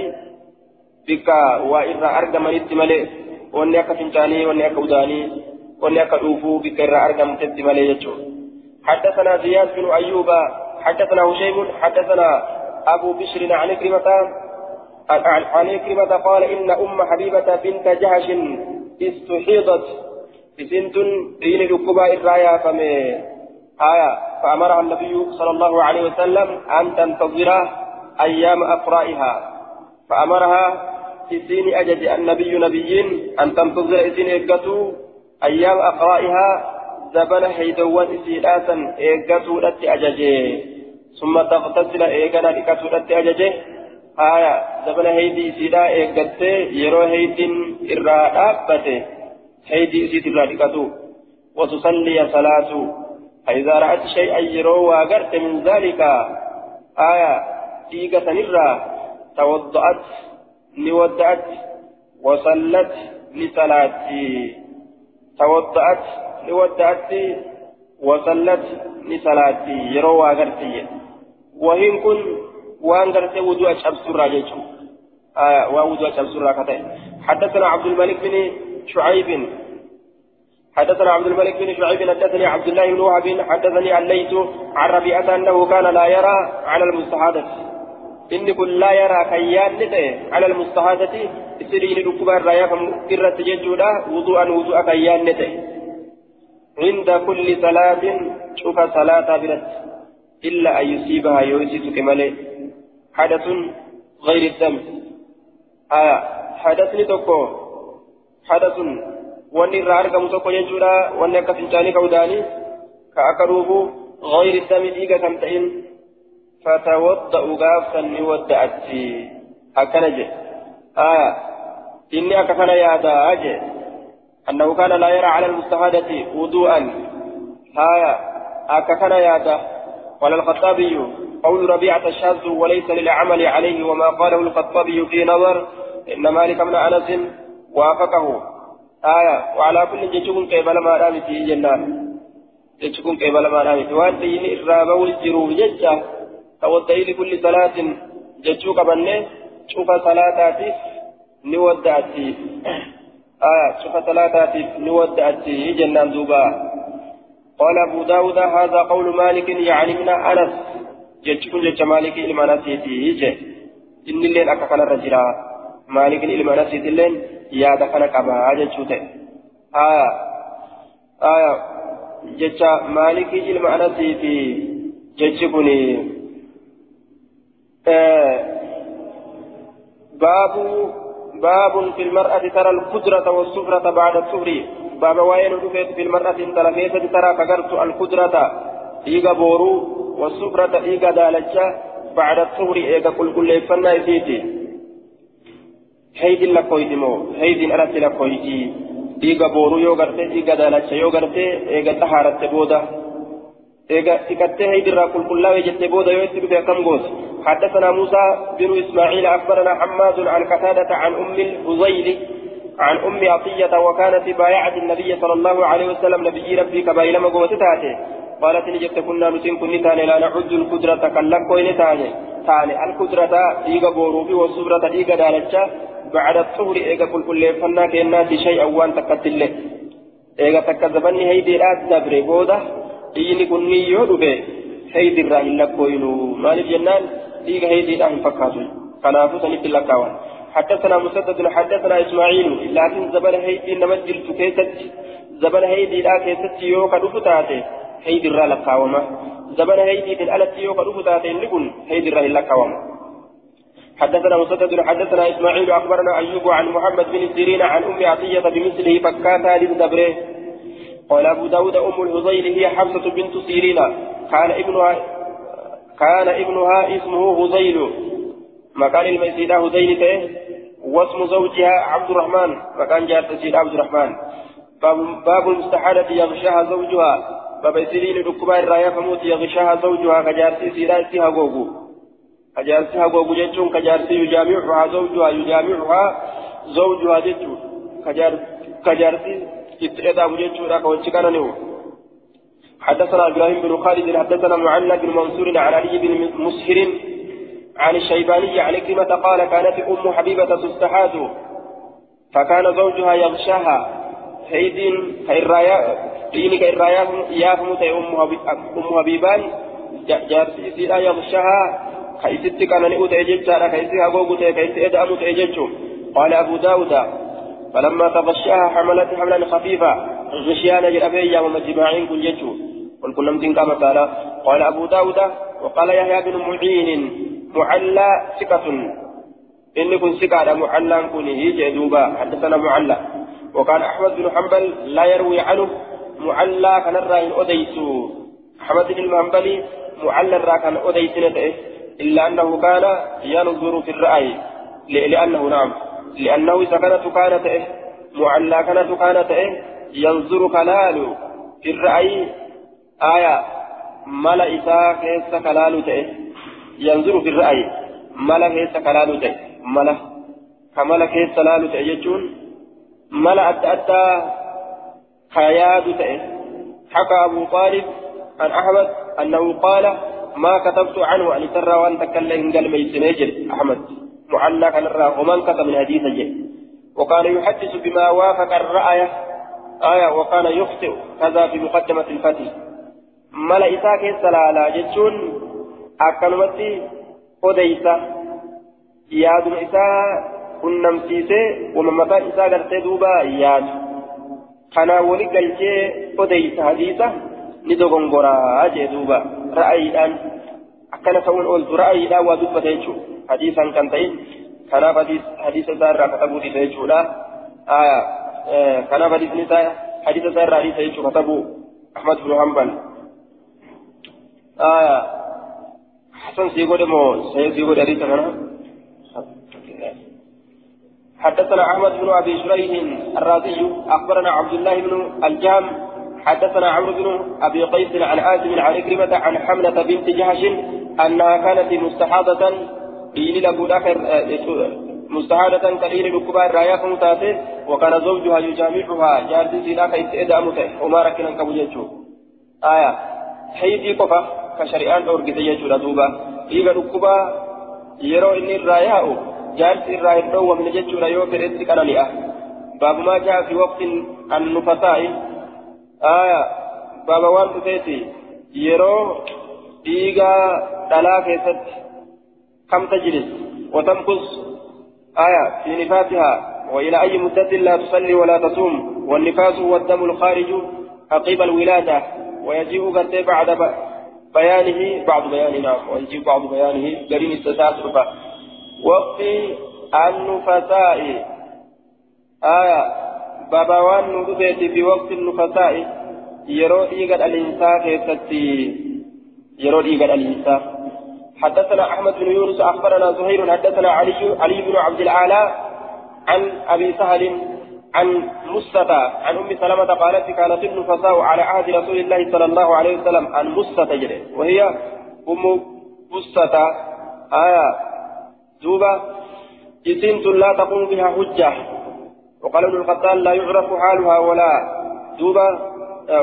Speaker 1: irraa argamanitti malee. Wanni akka fincaanii wanni akka udaanii wanni akka dhuufuu bikka irraa argamtetti malee jechuudha. حدثنا زياد بن أيوب حدثنا هشيم حدثنا أبو بشر عن كلمة عن كلمة قال إن أم حبيبة بنت جهش استحيضت. بسنت دين الكباء الرايا فمي آية فأمرها النبي صلى الله عليه وسلم أن تنتظر أيام أقرائها فأمرها إسين أجد النبي نبيين أن تنتظر إسين إيقاتو أيام أقرائها زبن هيدوان إسيلاتا إيقاتو لتي أججي. ثم تغتسل إيقانا لكاتو لتي أججي. آية زبن هيدي إسيلا إيقاتي يرو هيدين إرى أبتي هيدي إرى لكاتو وتصلي صلاة فإذا رأت شيئا يرو وأقرت من ذلك آية إيقاتا نرى توضأت لودعت وصلت لصلاتي توضأت لودعت وصلت لصلاتي يروى غرتي وهن كن وان غرتي وضوء شمس راجيتو آه ووضوء شمس راكتين حدثنا عبد الملك بن شعيب. حدثنا عبد الملك بن شعيب. حدثني عبد الله بن وهب. حدثني الليث عن ربيعة أنه كان لا يرى على المستحاضة. laa yaraa kan yaadni ta'e alal mustahaadati isiriini dhukkuba irraa yaafamu irratti jechuudha wudu'an wudu'a kan yaadni ta'e عند كل صلاة شوف صلاة برت إلا أن يصيبها يوسف كمالي حدث غير الدم. آه حدثني تكو حدث jechuudha wanni akka fincaanii ka'uudhaani ka akka dhuufu غير الدم kan ta'in فتوضأ غافا نودأت أكنج آية إني أكفن يا داج أنه كان لا يرى على المستهادة وضوءا. آية أكفن يا دا قال الخطابي. قول ربيعة الشاذ وليس للعمل عليه وما قاله الخطابي في نظر إن مالك بن أنس وافقه. آية وعلى كل جيشكم قبل ما رامي في جنان جيشكم قبل ما رامي وأن دين إرابة والجروب جيشا توضئي لكل صلاة جتشو قبنة شوف صلاتاتي نودعتي آية شوف ثلاثة نودعتي جنان دوبا. قال أبو داود هذا قول مالك يعني من أنس. جتكم جت مالك إلما نسيتي يجي إن اللين أكفن الرجل مالك إلما نسيتي اللين يا دفن كبا جتشوته آية آية جت مالك إلما نسيتي جتكني آه باب باب في المرأة ترى القدرة والسفرة بعد السفر باب وين في المرأة ترى كيف ترى كغرت القدرة إيغا بورو والسفرة إيغا دالجة بعد السفر إيغا كل كل فنا إسيتي هيدي لكويتي مو هيدي أرتي لكويتي إيغا بورو يو غرتي إيغا دالجة يو غرتي إيغا تحارت بودا إيغا إيغا هيدي را كل كل وجدت بودا يو إتبه كم غوث حدثنا موسى بن إسماعيل أخبرنا حماد عن قتادة عن أم الفضيل عن أم عطية وكانت بايعة النبي صلى الله عليه وسلم نبي ربي كبايل مقوتتاته قالت نجت كنا نسين كن تاني لا نعد القدرة كلك وين تاني تاني القدرة إيغا بوروبي والصبرة إيغا دالتشا بعد الطهر إيغا كل كل فنا كينا شيء أوان تكتل إيغا تكذبني هيدي لا تدبري بودا إيني كني يودبي هيدي الراهي لك وينو مالك جنان إيغا هيدي لا فكاتو كنافو سنت لكاوان حدثنا مسدد حدثنا اسماعيل لكن زبل هيدي نمجل كيست زبل هيدي لا كيست يوكا دفتاته هيدي الرا لكاوما زبل هيدي بالالت يوكا دفتاته لكن هيدي الرا لكاوما حدثنا مسدد حدثنا إسماعيل أخبرنا أيوب عن محمد بن سيرين عن أم عطية بمثله فكاتا للدبرة. قال أبو داود أم الهذيل هي حفصه بنت سيرين. كان ابنها كان ابنها اسمه هذيل. مكان المسيدة هذيل واسم زوجها عبد الرحمن. مكان جارت سيد عبد الرحمن. باب المستحالة يغشاها زوجها. باب سيرين ركبا الرايا فموت يغشاها زوجها كجارت سيدا سيها غوغو كجارت سيها غوغو جتشون كجارت يجامعها زوجها يجامعها زوجها جتشون كجارت كجارت اتئذا جتشون كوتشكنا نيو حدثنا إبراهيم بن خالد حدثنا معلى بن منصور عن علي بن مسهر عن الشيباني عن كلمة قال كانت أم حبيبة تستحاذ فكان زوجها يغشاها هيد كالرايا ديني كالرايا يافهم أم حبيبان جارتي سيدا يغشاها كيست كان نؤت أججارا كيست أبوغت كيست أدأمت أججو قال أبو داود فلما تغشاها حملت حملا خفيفا غشيانا جرابي يا مجمعين كن ججو قل كل نمتين كما قال قال أبو داود وقال يحيى بن معين معلى ثقة إني كن ثقة معلى كن يجي دوبا حدثنا معلى وكان أحمد بن حنبل لا يروي عنه معلى كان الرأي أديس أحمد بن حنبل معلى كان أديس إلا أنه كان ينظر في الرأي لأنه نعم لأنه إذا كانت كانت معلى كانت كانت ينظر كلال في الرأي آية ملا إساء كيس كلال ينظر في الرأي ملا كيس كلال ملا كملا كيس كلال يجون ملا أدى أدى تئه حكى أبو طالب عن أحمد أنه قال ما كتبت عنه أن ترى وأن تكلم قال ميسنيجل أحمد. معلق عن الرأي. ومن كتب من حديث جل. وكان يحدث بما وافق الرأي. آية. وكان يخطئ. كذا في مقدمة الفتح. mala isaa keessa laalaa jechuun akkanumatti odeysa yaaduma isaa qunnamsiisee wama mataan isaa gartee duuba yaadu kanaan wali galchee odeysa hadiisa ni dogongoraa jee duuba ra'ayiidhaan akkana ta'uun ooltu ra'ayiidhaan waa dubbata jechuudha hadiisaan kan ta'in kanaaf hadiisa isaa irraa katabuu dhiisa jechuudha kanaaf hadiisni isaa hadiisa isaa irraa dhiisa jechuudha katabuu ahmad bin hanbal آية حسن سيقول مو سيقول أريد أنا حدثنا أحمد بن أبي شريح الرازي أخبرنا عبد الله بن الجام حدثنا عمرو بن أبي قيس عن عازم عن إكرمة عن حملة بنت جهش أنها كانت مستحاضة دين أبو داخل مستحاضة كالين الكبار رايا متاتي وكان زوجها يجامعها جارتي سيداك إستئدامته وما ركنا كبجيتشو آية حيدي قفا كشريان أورجت يجورا دوبا إيغا ركبا يرو إني الراياء جالس الراهن ومن جتشورا يوفر اتقنانئة باب ما جاء في وقت النفساء آية باب وان تتيتي يرو ديغا دلا كيست كم تجلس وتمكث آية في نفاسها وإلى أي مدة لا تصلي ولا تصوم والنفاس هو الدم الخارج عقب الولادة ويجيء قد بعد بيانه بعض بيانه نعم ويجيء بعض بيانه قرين التساسر وقت النفساء. آية بابا وان نودت في وقت النفساء. يرو إيقاد الإنسان كيفتي يرو إيقاد الإنسان حدثنا أحمد بن يونس أخبرنا زهير حدثنا علي علي بن عبد الأعلى عن أبي سهل عن مستة عن أم سلمة قالت كانت النفساء على عهد رسول الله صلى الله عليه وسلم عن جري. وهي أم مستة آية دوبة جسنت لا تقوم بها حجة. وقال ابن القتال لا يعرف حالها ولا. دوبة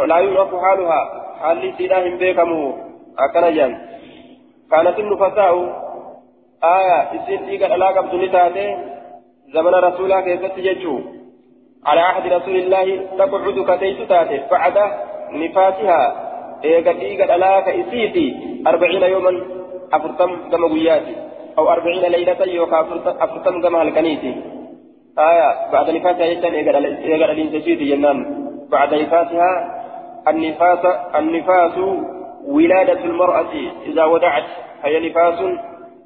Speaker 1: لا يعرف حالها. حال سيداهم بيكمو. أكن جان. كانت النفساء آية إسين إيقا علاقة بدون زمن رسولها كيف تججو. على عهد رسول الله تقعد كتيت تاتي بعد نفاسها إيقا إيقا علاقة إسيتي أربعين يوما أفرتم كما قياتي. أو أربعين ليلة يوكا أفرتم كما هلكنيتي. آية بعد نفاسها يجتن إيقا الإنسيتي جنان. بعد نفاسها النفاس النفاس ولادة المرأة. إذا ودعت هي نفاس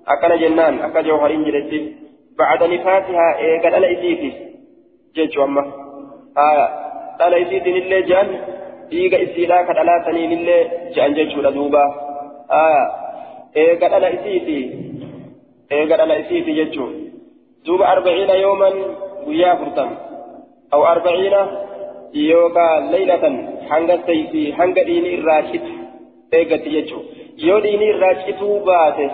Speaker 1: أكن جنان أكن جوهرين جلتي. بعد نفاسها إيقا الإسيتي جيتشو أما. آية الإسيتي لله جان إيقا إسيلا كدلاتني لله جان جيتشو لدوبا. آية إيقا الإسيتي eega dhala isiiti jechuun duuba arbaciina yooman guyyaa afurtam aw arbaciina yookaan leylatan hanga sayfi hanga dhiini irraa citu eegatti jechuun yoo dhiini irraa cituu baate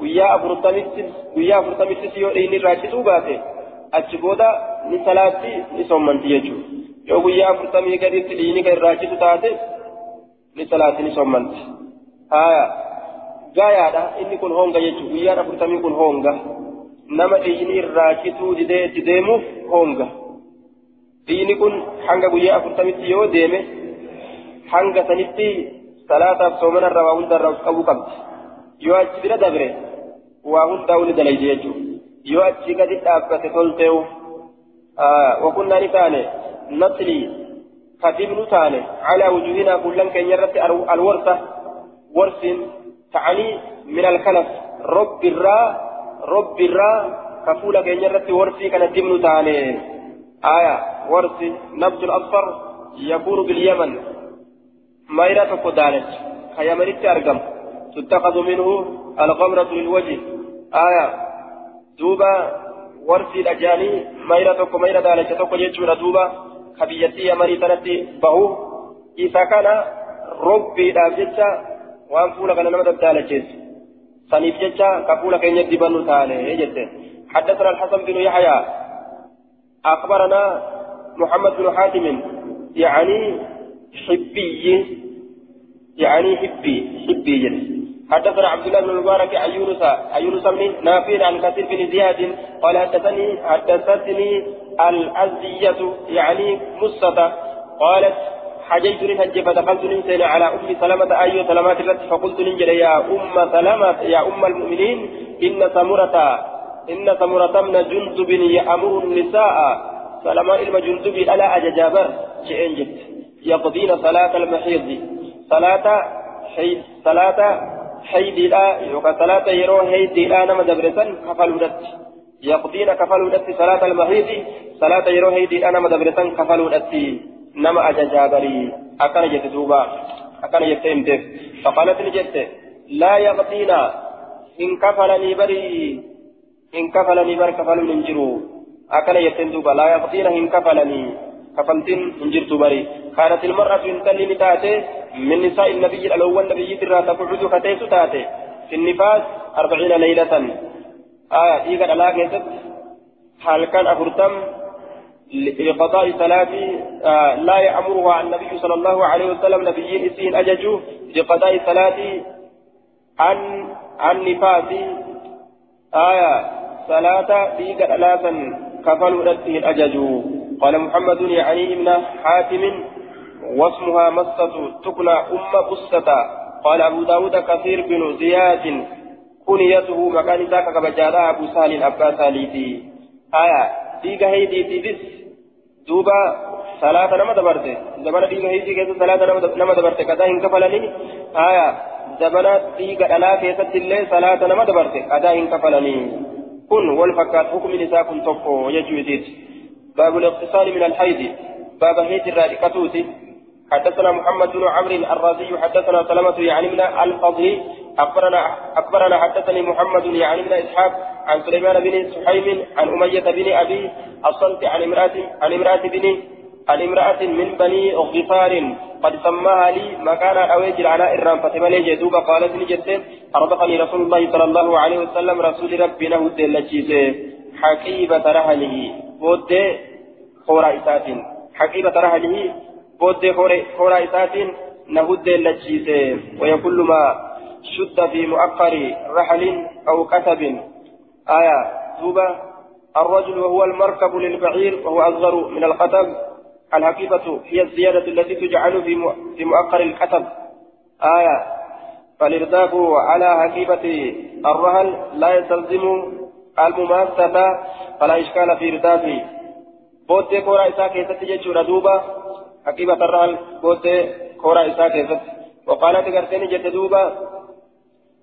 Speaker 1: guyyaa afurtamittis guyyaa afurtamittis yoo dhiini irraa cituu baate achi booda ni salaatti ni sommanti jechuun yoo guyyaa afurtamii gaditti dhiini irraa citu taate ni salaatti ni sommanti. Gaayaadha inni kun honga jechuudha guyyaan afurtamii kun honga nama dhiini irraa cituu deemuuf honga dhiini kun hanga guyyaa afurtamitti yoo deeme hanga sanitti salaataaf soomanarra waa hundarraa qabuu qabdi yoo achi bira dabre waa hundaa uni dalayde jechuudha yoo achi gadi dhaabbate tolteewu wakunnaa ni taane nasli kadibnu taane calaa wujuhinaa kullan keenya irratti alwarsa warsiin تعني من الكنف. رب الرا رب الرا كفولة كينيرت ورسي كان الدمن تاني آية ورسي نبض الأصفر يكون باليمن. مايرة تقدانت كيمنت أرقم. تتخذ منه الغمرة للوجه. آية دوبا ورسي الأجاني. مايرة تقو مايرة دالت تقو جيتشورا دوبا. كبيتي يمني تنتي بهو. إذا كان ربي دابجتشا waan fuula kana nama dabdaalacheessu saniif jecha ka fuula keenya dibannu taane jette. حدثنا الحسن بن يحيى أخبرنا محمد بن حاتم يعني حبي يعني حبي حبي جل حدثنا عبد الله بن المبارك عن يونس عن يونس بن نافع عن كثير بن زياد قال حدثني حدثتني الأزية يعني مصة قالت حجيت للحج فدخلت ننسين على أم سلمة أي سلمات الرد فقلت ننجل يا أم سلمة يا أم المؤمنين إن سمرة إن سمرة من جندب يأمر النساء. سلمان إلما جندب ألا أججابر شيئين جد يقضين صلاة المحيض. صلاة حيد صلاة حيد لا يوكا صلاة يرو حيد لا نما دبرسن كفلودت يقضين كفلودت صلاة المحيض. صلاة يرو حيد لا نما دبرسن كفلودت نما أججا بري أكن جت دوبا أكن جت إمتف فقالت لجت لا يغطينا إن كفلني بري إن كفلني بر كفل من جرو أكن جت دوبا لا يغطينا إن كفلني كفلتين من جرت بري كانت المرأة إن تلي تاتي من نساء النبي الأول نبي ترى تقعد كتيس تاتي في النفاس أربعين ليلة آية إيقا لا كيست حال كان أفرتم لقضاء صلاة آه لا يأمرها النبي صلى الله عليه وسلم نبيين إسين أججوا لقضاء صلاة عن عن نفاس. آية صلاة ديك ثلاثا كفلوا نفسه الأجج. قال محمد يعني ابن حاتم واسمها مسة تكنى أم بسة قال أبو داود كثير بن زياد كنيته مكان ذاك كبجارة أبو سالم أبا ساليتي آية ديك هيدي تبس دوبا صلاة نما دبرت زمان ديك هيدي كيس صلاة نما دبرت كذا إن كفلني آية زمان ديك ألا كيست اللي صلاة نما دبرت كذا إن كفلني كن والفكات حكم نساء كن تقو يجوزيت باب الاغتسال من الحيض باب هيت الرادكتوتي حدثنا محمد بن عمرو الرازي حدثنا سلمة يعني من الفضل أخبرنا أخبرنا حدثني محمد من إسحاق عن سليمان بن سحيم عن أمية بن أبي الصلت عن امرأة عن امرأة بن عن امرأة من بني غفار قد سماها لي مكان أويج على إرام فتمني جدوبة قالت لي جدت أرضقني رسول الله صلى الله عليه وسلم رسول ربي له الدلتشيسه حقيبة رهله بود خورا إسات حقيبة رهله بود خورا إسات نهد التشيسه ويقول ما شد في مؤخر رحل أو كتب آية دوبة الرجل وهو المركب للبعير وهو أصغر من القتب الحقيبة هي الزيادة التي تجعل في مؤخر الكتب آية فالإرداف على حقيبة الرهل لا يستلزم المماسة فلا إشكال في إردافه بوتي كورا إساء كيست جيتشورا دوبا حقيبة الرهل بوتي كورا إساء وقالت جت دوبا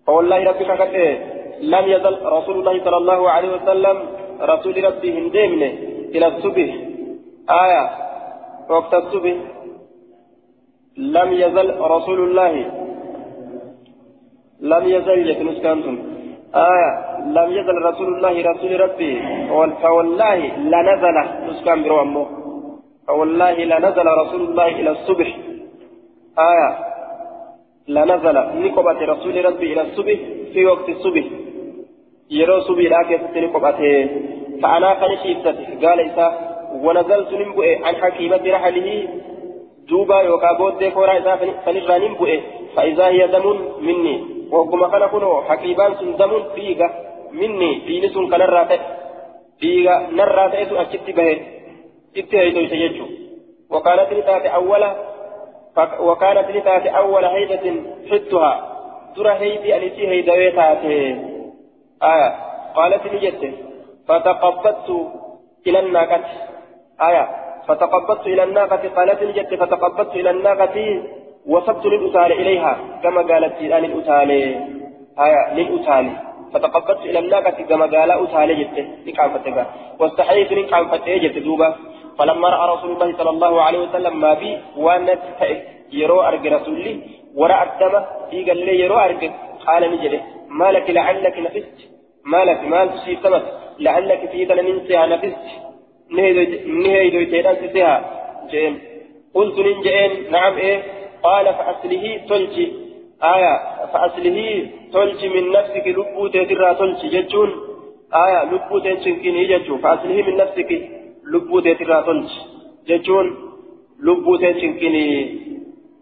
Speaker 1: فوالله كته لم يزل رسول الله صلى الله عليه وسلم رسول ربي إلى الصبح. آية وقت الصبح. لم يزل رسول الله. لم يزل آية لم يزل رسول الله رسول ربي فوالله لنزل نسكان برو أمه. فوالله لنزل رسول الله إلى الصبح. آية. لنزل نقبة رسول ربي إلى الصبح في وقت الصبح. يرو صبح لا كيف نقبته فأنا خنشيبته قال إسا ونزلت ننبؤ عن حكيمة رحله. دوبا يوكا بودي كورا إسا فنجرى ننبؤ فإذا هي دم مني. وكما كان كنو حكيبان سن دم فيغا مني. دين سن كان إسو أشت به اتهيدو يسيجو وكانت لتات أولا وكانت لتات أول هيدة حدها ترى هيدي التي هيدويتاتي آية قالت لجدة فتقبضت إلى الناقة آية فتقبضت إلى الناقة قالت لجدة فتقبضت إلى الناقة وصبت للأتال إليها كما قالت الآن الأتال آية للأتال فتقبضت إلى الناقة كما قال نكام فتبا واستحييت نكام فتبا جدة دوبا فلما رأى رسول الله صلى الله عليه وسلم ما بي وانت يرو أرق رسولي ورأى الدم في قال لي يرو أرق قال نجده ما لك لعلك نفست؟ ما لك ما تصيب سمت لعلك في تنمنسها نفست؟ نهي دويتين سيها جين قلت ننجئين نعم إيه. قال فأصله تلجي. آية فأصله تلجي من نفسك لبو تيترا تلجي. ججون آية لبو تيتشنكيني ججون فأصله من نفسك. لبو تيترا تلجي ججون لبو تيتشنكيني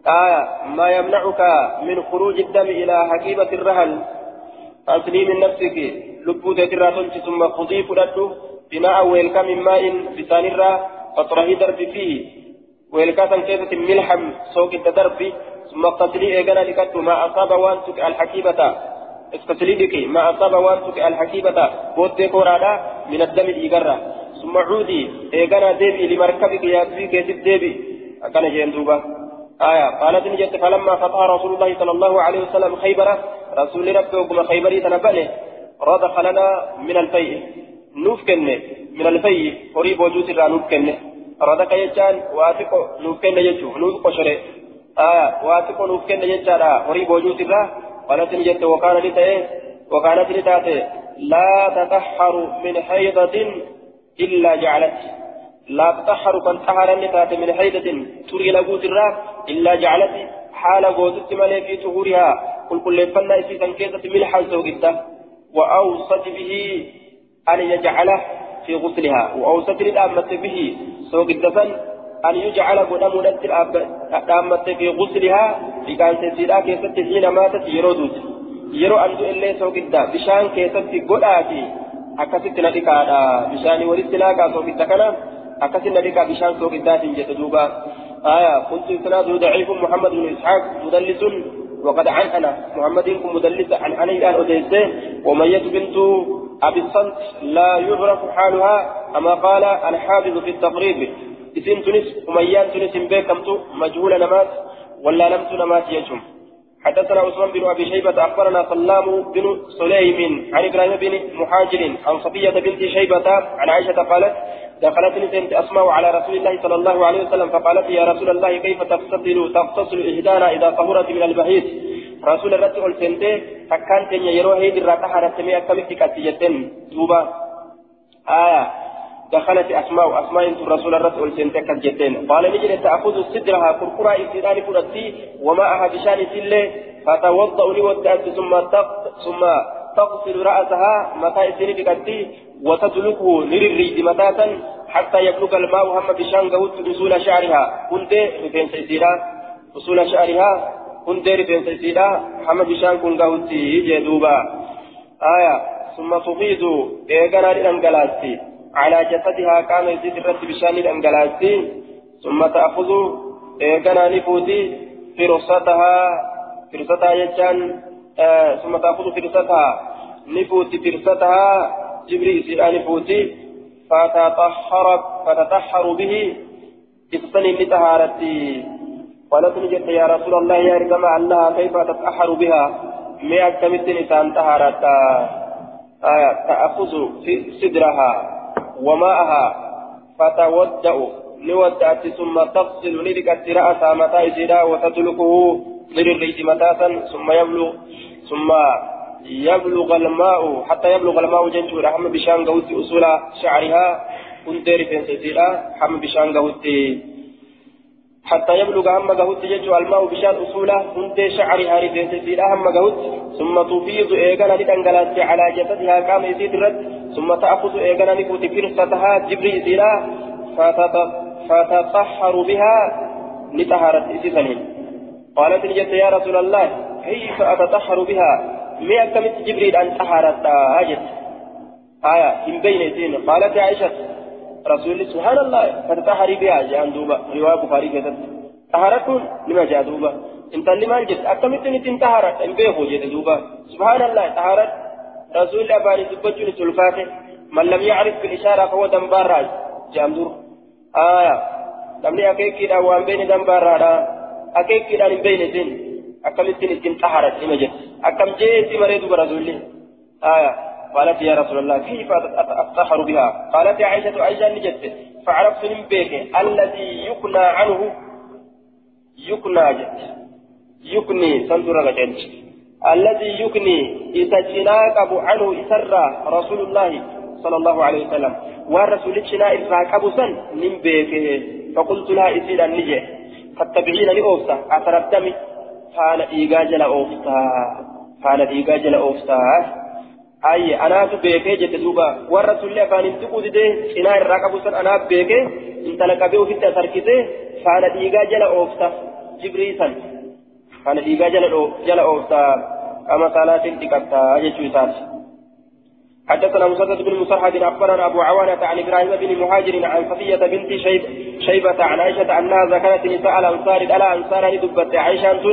Speaker 1: آية ما يمنعك من خروج الدم إلى حكيمة الرهل فأصله من نفسك لبو تيترا تلجي ثم خذي فلده بماء ويلك من ماء بسان الرا فطره درب فيه ويلكاسا كيسة ملحم سوق التدرب ثم اغتسلي ايقنا لكت ما أصاب وانتك الحكيبة اغتسلي بك ما أصاب وانتك الحكيبة بوتي كورادا من الدم الإيقرة ثم عودي ايقنا ديبي لمركبك يا بي كيسب ديبي أكان جين دوبا آية قالت نجت فلما فتح رسول الله صلى الله عليه وسلم خيبرة رسول ربي وكما خيبري تنبأله رضخ لنا من الفيء نوف كنه من الفيء قريب وجوت نوف كنه xiqqoo nuuf kenna jechuuf nuuf qoshore. Waa xiqqoo nuuf kenna jechaadha horii boojuutirraa قالت جت وكان لي وكانت لتاتي لا تطهر من حيضة إلا جعلت. لا تطهر فانتحر لتاتي من حيضة تري لقوت الراب إلا جعلت. حال قوتت ملي في طهورها قل كل فنا إسيسا كيسة ملحا سوقته وأوصت به أن يجعله في غسلها. وأوصت للأمة به سوق الدفن أن يجعل قدام الأمة في غسلها. في كان تسيرا كيست حين ماتت يرودوت يرو أنزو إلي سوق الدا بشان كيست قداتي. Akkasitti na dhiqaadha. Bishaanii walitti laaqaa sookidda kana akkasitti na dhiqaa bishaan sookiddaatiin jedhe duuba. آية قلت إسناده ضعيف محمد بن إسحاق مدلس وقد عن أنا محمد بن مدلس عن أنا الآن أديسه ومية بنت أبي الصلت لا يعرف حالها أما قال الحافظ في التقريب اسم تونس أميان تونس بيكمت مجهول نمات ولا لم تنمات يجم حدثنا عثمان بن أبي شيبة أخبرنا سلام بن سليم عن إبراهيم بن مهاجر عن صفية بنت شيبة عن عائشة قالت دخلت نسيت أسماء على رسول الله صلى الله عليه وسلم فقالت يا رسول الله كيف تغتسل تغتسل احدانا إذا طهرت من البهيج رسول الله قال سنتي فكانت يرو هيد الراتحة تمي اكملت كاتيتن توبا آية. دخلت أسماء أسماء رسول الرسول سنتك الجدين قال نجري تأخذ صدرها كركرا إسرائيل فرتي وماءها بشان سلة فتوضأ لودأت ثم ثم تغسل رأسها متى إسرائيل بكتي وتدلكه للريد متاتا حتى يبلغ الماء هم بشان قوت أصول شعرها. كنت رفين سيسيرا أصول شعرها. كنت رفين سيسيرا هم بشان كن قوت جدوبا آية. ثم تفيض إيقنا للأنقلاتي على جسدها كان يزيد الرد بشأن الأنجلاسي ثم تأخذ إيقنا نفوتي فرصتها فرصتها يجان آه ثم تأخذ فرصتها نفوتي فرصتها جبريل نفوتي فتطهر فتطهر به إتصني لطهارتي. قالت نجت يا رسول الله يا رجما الله كيف تتأحر بها؟ مئة كمثل إنسان طهارتا آية تأخذ في وماءها فتودأ. لودأت ثم تغسل لذكت رأسها متى إسيرا وتتركه. للريت متاتا ثم يبلغ ثم يبلغ الماء. حتى يبلغ الماء جنجور. حم بشان قوتي أصول شعرها. كنت رفين سيسيرا حم بشان قوتي حتى يبلغ هم قهوت يجو الماء بشان أصوله كنت شعرها رفين سيسيرا هم قهوت ثم تفيض إيقنا لتنقلات على جسدها كام يزيد الرد ثم تأخذ إيقنا نكوت فرصتها جبري سيرا فتطهر بها لطهارة إسسنين قالت نجت يا رسول الله كيف أتطهر بها؟ مئة كمت جبريل أن طهرت؟ هاجت آية من بين سين. قالت عائشة رسول سبحان الله فتطهري بها جاء دوبا رواية بخاري كتب طهرتون لما جاء دوبا. انت اللي ما جت أكملت نتنتهرت إن بيهو جت دوبا. سبحان الله طهرت. رسول أباني دبجون سلفاته من لم يعرف بالإشارة فهو دنباراج جامدور آية namni akeekiidhaan waan beeni dambaarraadha akeekiidhaan hin beeyne sin akkamittiin ittiin xaharat nima jedhe akkam jeetti maree duba rasuulli آية قالت يا رسول الله كيف أتطهر بها؟ قالت يا عائشة عائشة نجت فعرفت من بيك الذي يقنى عنه. يقنى جت. يقني سنتر رجلت الذي يكني يتجناقب عنه إسرى رسول الله صلى الله عليه وسلم. والرسول الشناء الراكب سن من بيكه فقلت لها إسير النجة فاتبعين لأوفتا. أثر الدم فانا إيجاج لأوفتا فانا إيجاج لأوفتا أي أنا بيكه جت دوبا والرسول فان انتقود ده شناء الراكب سن أنا بيكه انت لك بيو في تسركته فانا إيجاج لأوفتا جبريسا kana dhiigaa jala ooftaa ama salaatiin dhiqattaa jechuu isaati. حدثنا مسدد بن مسرحد أخبرنا أبو عوانة عن إبراهيم بن مهاجر عن صفية بنت شيب شيبة عن عائشة أنها ذكرت نساء الأنصار ألا أنصار دبت عائشة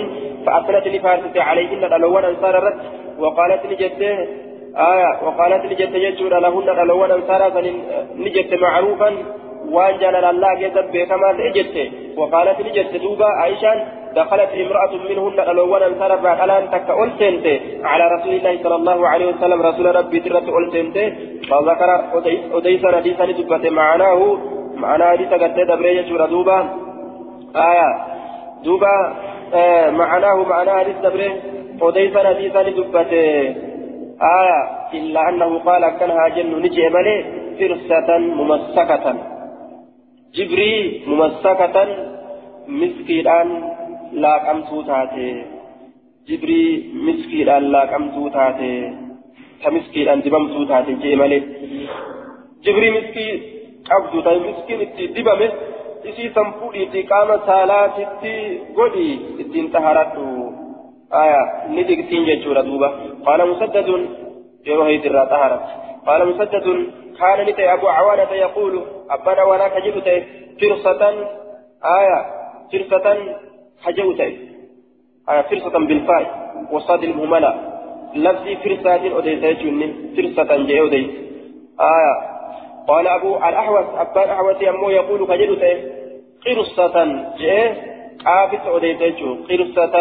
Speaker 1: فأثنت لفارسه عليهن الأول انصار رد وقالت لجده آية وقالت لجده يجور لهن الأول انصار نجت معروفا وان جلال الله جذب كما تجت وقالت لجده دوبا عائشه دخلت امرأة منهن الأول انصرف على تك ألسنت على رسول الله صلى الله عليه وسلم رسول ربي ترت ألسنت فذكر أديس حديثا دبت معناه معنى حديث قد دبري يجور دوبا. آية. دوبا آه معناه معنى حديث دبري أديس حديثا دبت آية إلا أنه قال كانها جن نجي ملي فرسة ممسكة جبري ممسكة مسكيران laaqamtuu taate jibrii miskiidhaan laaqamtuu taate ta miskiidhaan dibamtuu taate jee malee jibrii miskii qabdu ta miskiin itti dibame isii san fuudhiitti qaama saalaatitti godhi ittiin taharadhu aya ni digtiin jechuudha duuba qaala musaddadun yeroo haydirraa taharat قال مسدد كان نتي أبو عوانة يقول أبانا ولا كجبت فرصة آية فرصة حجوت آية فرصة بالفاء وصاد المهملة. لفظي فرصة أديت فرصة جاء أديت آية قال أبو الأحوص أبا الأحوص يمو يقول كجبت قرصة جاء قافت أديت قرصة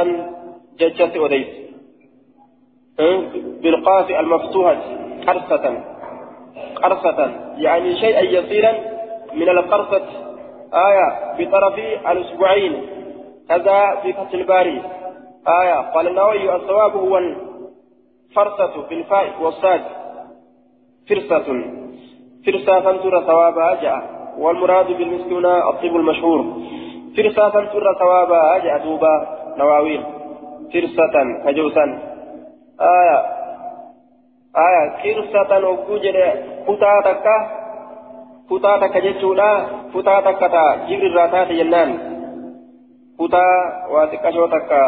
Speaker 1: ججت أديت بالقاف المفتوحة. قرصة. قرصة. يعني شيئا يسيرا من القرصة. آية بطرف الأسبوعين. كذا في فتح الباري. آية. قال النووي الصواب هو الفرصة بالفاء والصاد. فرصة. فرصة ترى ثوابها جاء والمراد بالمسكون الطب المشهور. فرصة ترى ثوابها جاء دوبا نواويل. فرصة كجوسا آية aya kirsatan ogguu jedhe kutaa takka kutaa takka jechuudha kutaa takka taa jibrirraa taate jennaan kutaa waa xiqqashoo takka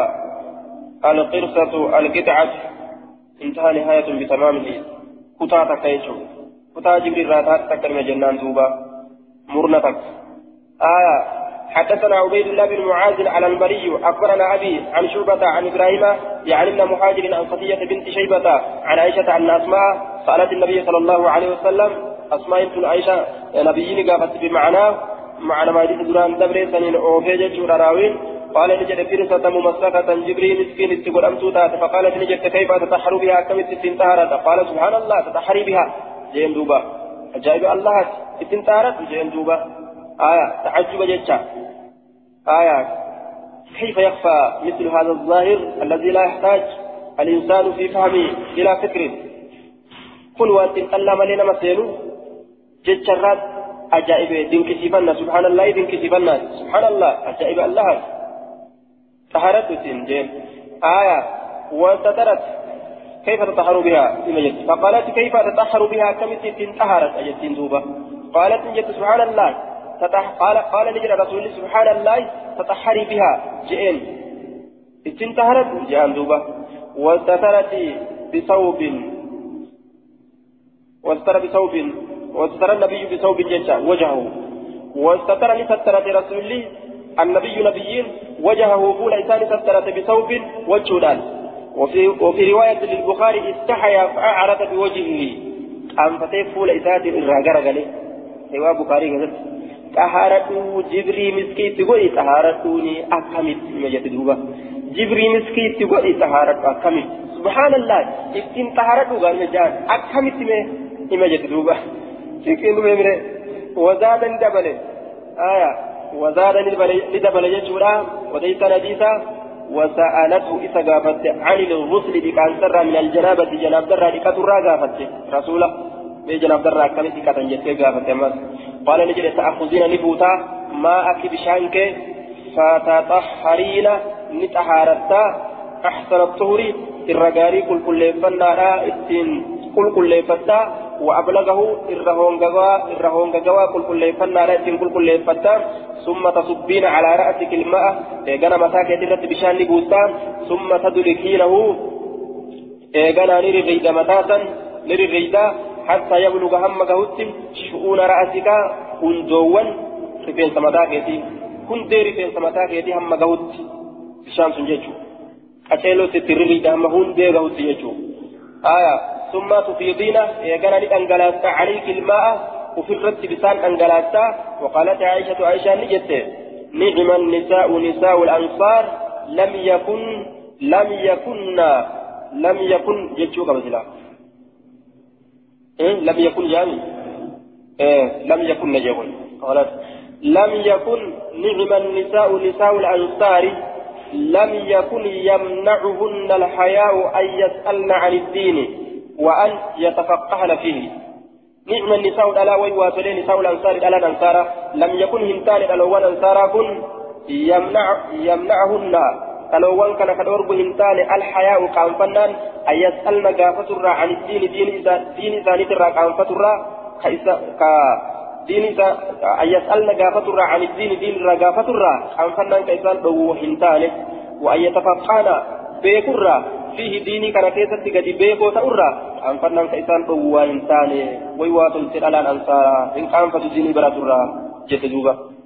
Speaker 1: alqirsatu alqixcatu bitamaamihi kutaa takka jechuudha kutaa jibrirraa taate takka nima jennaan duuba murna takka aya حدثنا عبيد الله بن معاذ على البري أخبرنا أبي عن شعبة عن إبراهيم يعني ابن مهاجر عن صفية بنت شيبة عن عائشة عن أسماء سألت النبي صلى الله عليه وسلم أسماء بنت عائشة نبيين قافت بمعناه معنى ما يجلس دران دبر سنين اوفيجة راوين قال نجد فرصة ممسكة جبريل مسكين استقول أمتوتات فقالت نجد كيف تتحر بها؟ كم استنتهرت قال سبحان الله تتحري بها. جين دوبا. أجايب الله. استنتهرت جين دوبا. آية تعجب جدا. آية كيف يخفى مثل هذا الظاهر الذي لا يحتاج الإنسان في فهمه إلى فكر؟ كن وأنت تلم لنا مسينو جتشرات أجائب دينك سيفنا سبحان الله دينك سيفنا سبحان الله أجائب الله. طهرت جيم آية وسترت كيف تطهر بها؟ فقالت كيف تطهر بها؟ كم تنتهرت أجت دوبة. قالت جت سبحان الله. قال قال نجرى رسول سبحان الله تطهري بها. جئين استنتهرت جان دوبا واستترت بثوب. واستتر بثوب. واستتر النبي بثوب جيشا وجهه. واستتر لسترت رسول الله النبي نبيين وجهه فول إنسان سترت بثوب وجهدان. وفي وفي رواية للبخاري استحيا فأعرض بوجهه. أم فتيف فول إنسان الرجال قال سوى بخاري كذلك xahaaradhu jibrii miskiitti godhi xahaaradhuuni akkamitti hima jette duuba jibrii miskiitti godhi xahaaradhu akkamitti subhaanallah ittiin xahaaradhu gaafne jaan akkamitti mee hima jette duuba siqiin dhume mire wazaada ni dabale aya wazaada ni dabale jechuudha odeysan hadiisa وسألته إذا قافت عن الغسل بكان سرى من الجنابة جناب درى لكترى قافت رسوله بجناب درى سكة جتة قافت قال نجد تأخذين نبوتا. ما أكي بشانك؟ فتطهرين نتحارتا أحسن الطهور الرجاري كل كل فنارا إتين كل كل فتا وأبلغه الرهونغوا الرهونغوا كل كل فنارا إتين كل كل فتا ثم تصبين على رأسك الماء. إيغانا مساكة درت بشان نبوتا. ثم تدركينه. إيغانا نري غيدا متاتا. نري غيدا حتى يبلغ هم قهوت شؤون رأسك. هندوان رفين سمتاكيتي. هندي رفين سمتاكيتي هم قهوت بشان سنججو أشيلو سترغي هم هندي قهوت يجو. آية. ثم تفيضين. يقنا لأنقلاست عليك الماء. وفي الرد بسان أنقلاست وقالت عائشة عائشة نجت. نعم النساء نساء الأنصار. لم يكن لم يكن لم يكن. جتشوك مثلا إيه؟ لم يكن جامي إيه لم يكن نجول قالت لم يكن نعم النساء نساء الأنصار. لم يكن يمنعهن الحياء أن يسألن عن الدين وأن يتفقهن فيه. نعم النساء الألا ويواتلين نساء الأنصار الألا الأنصار لم يكن هنتان الألوان أنصارا كن يمنع يمنعهن تلوان كان كدورب هنتان الحياء كان فنان أن يسألن قافتر عن الدين دين إذا دين إذا نترى قافتر كإسا كا دين إذا أن يسألن قافتر عن الدين دين إذا قافتر عن فنان كإسان دو هنتان وأن يتفقهن بيكر فيه ديني كان كيسة قد بيكو تأرى أنفرنا كإسان قوة إنساني ويواتل سلالان أنصارا إن كان فتديني برا ترى جت دوبا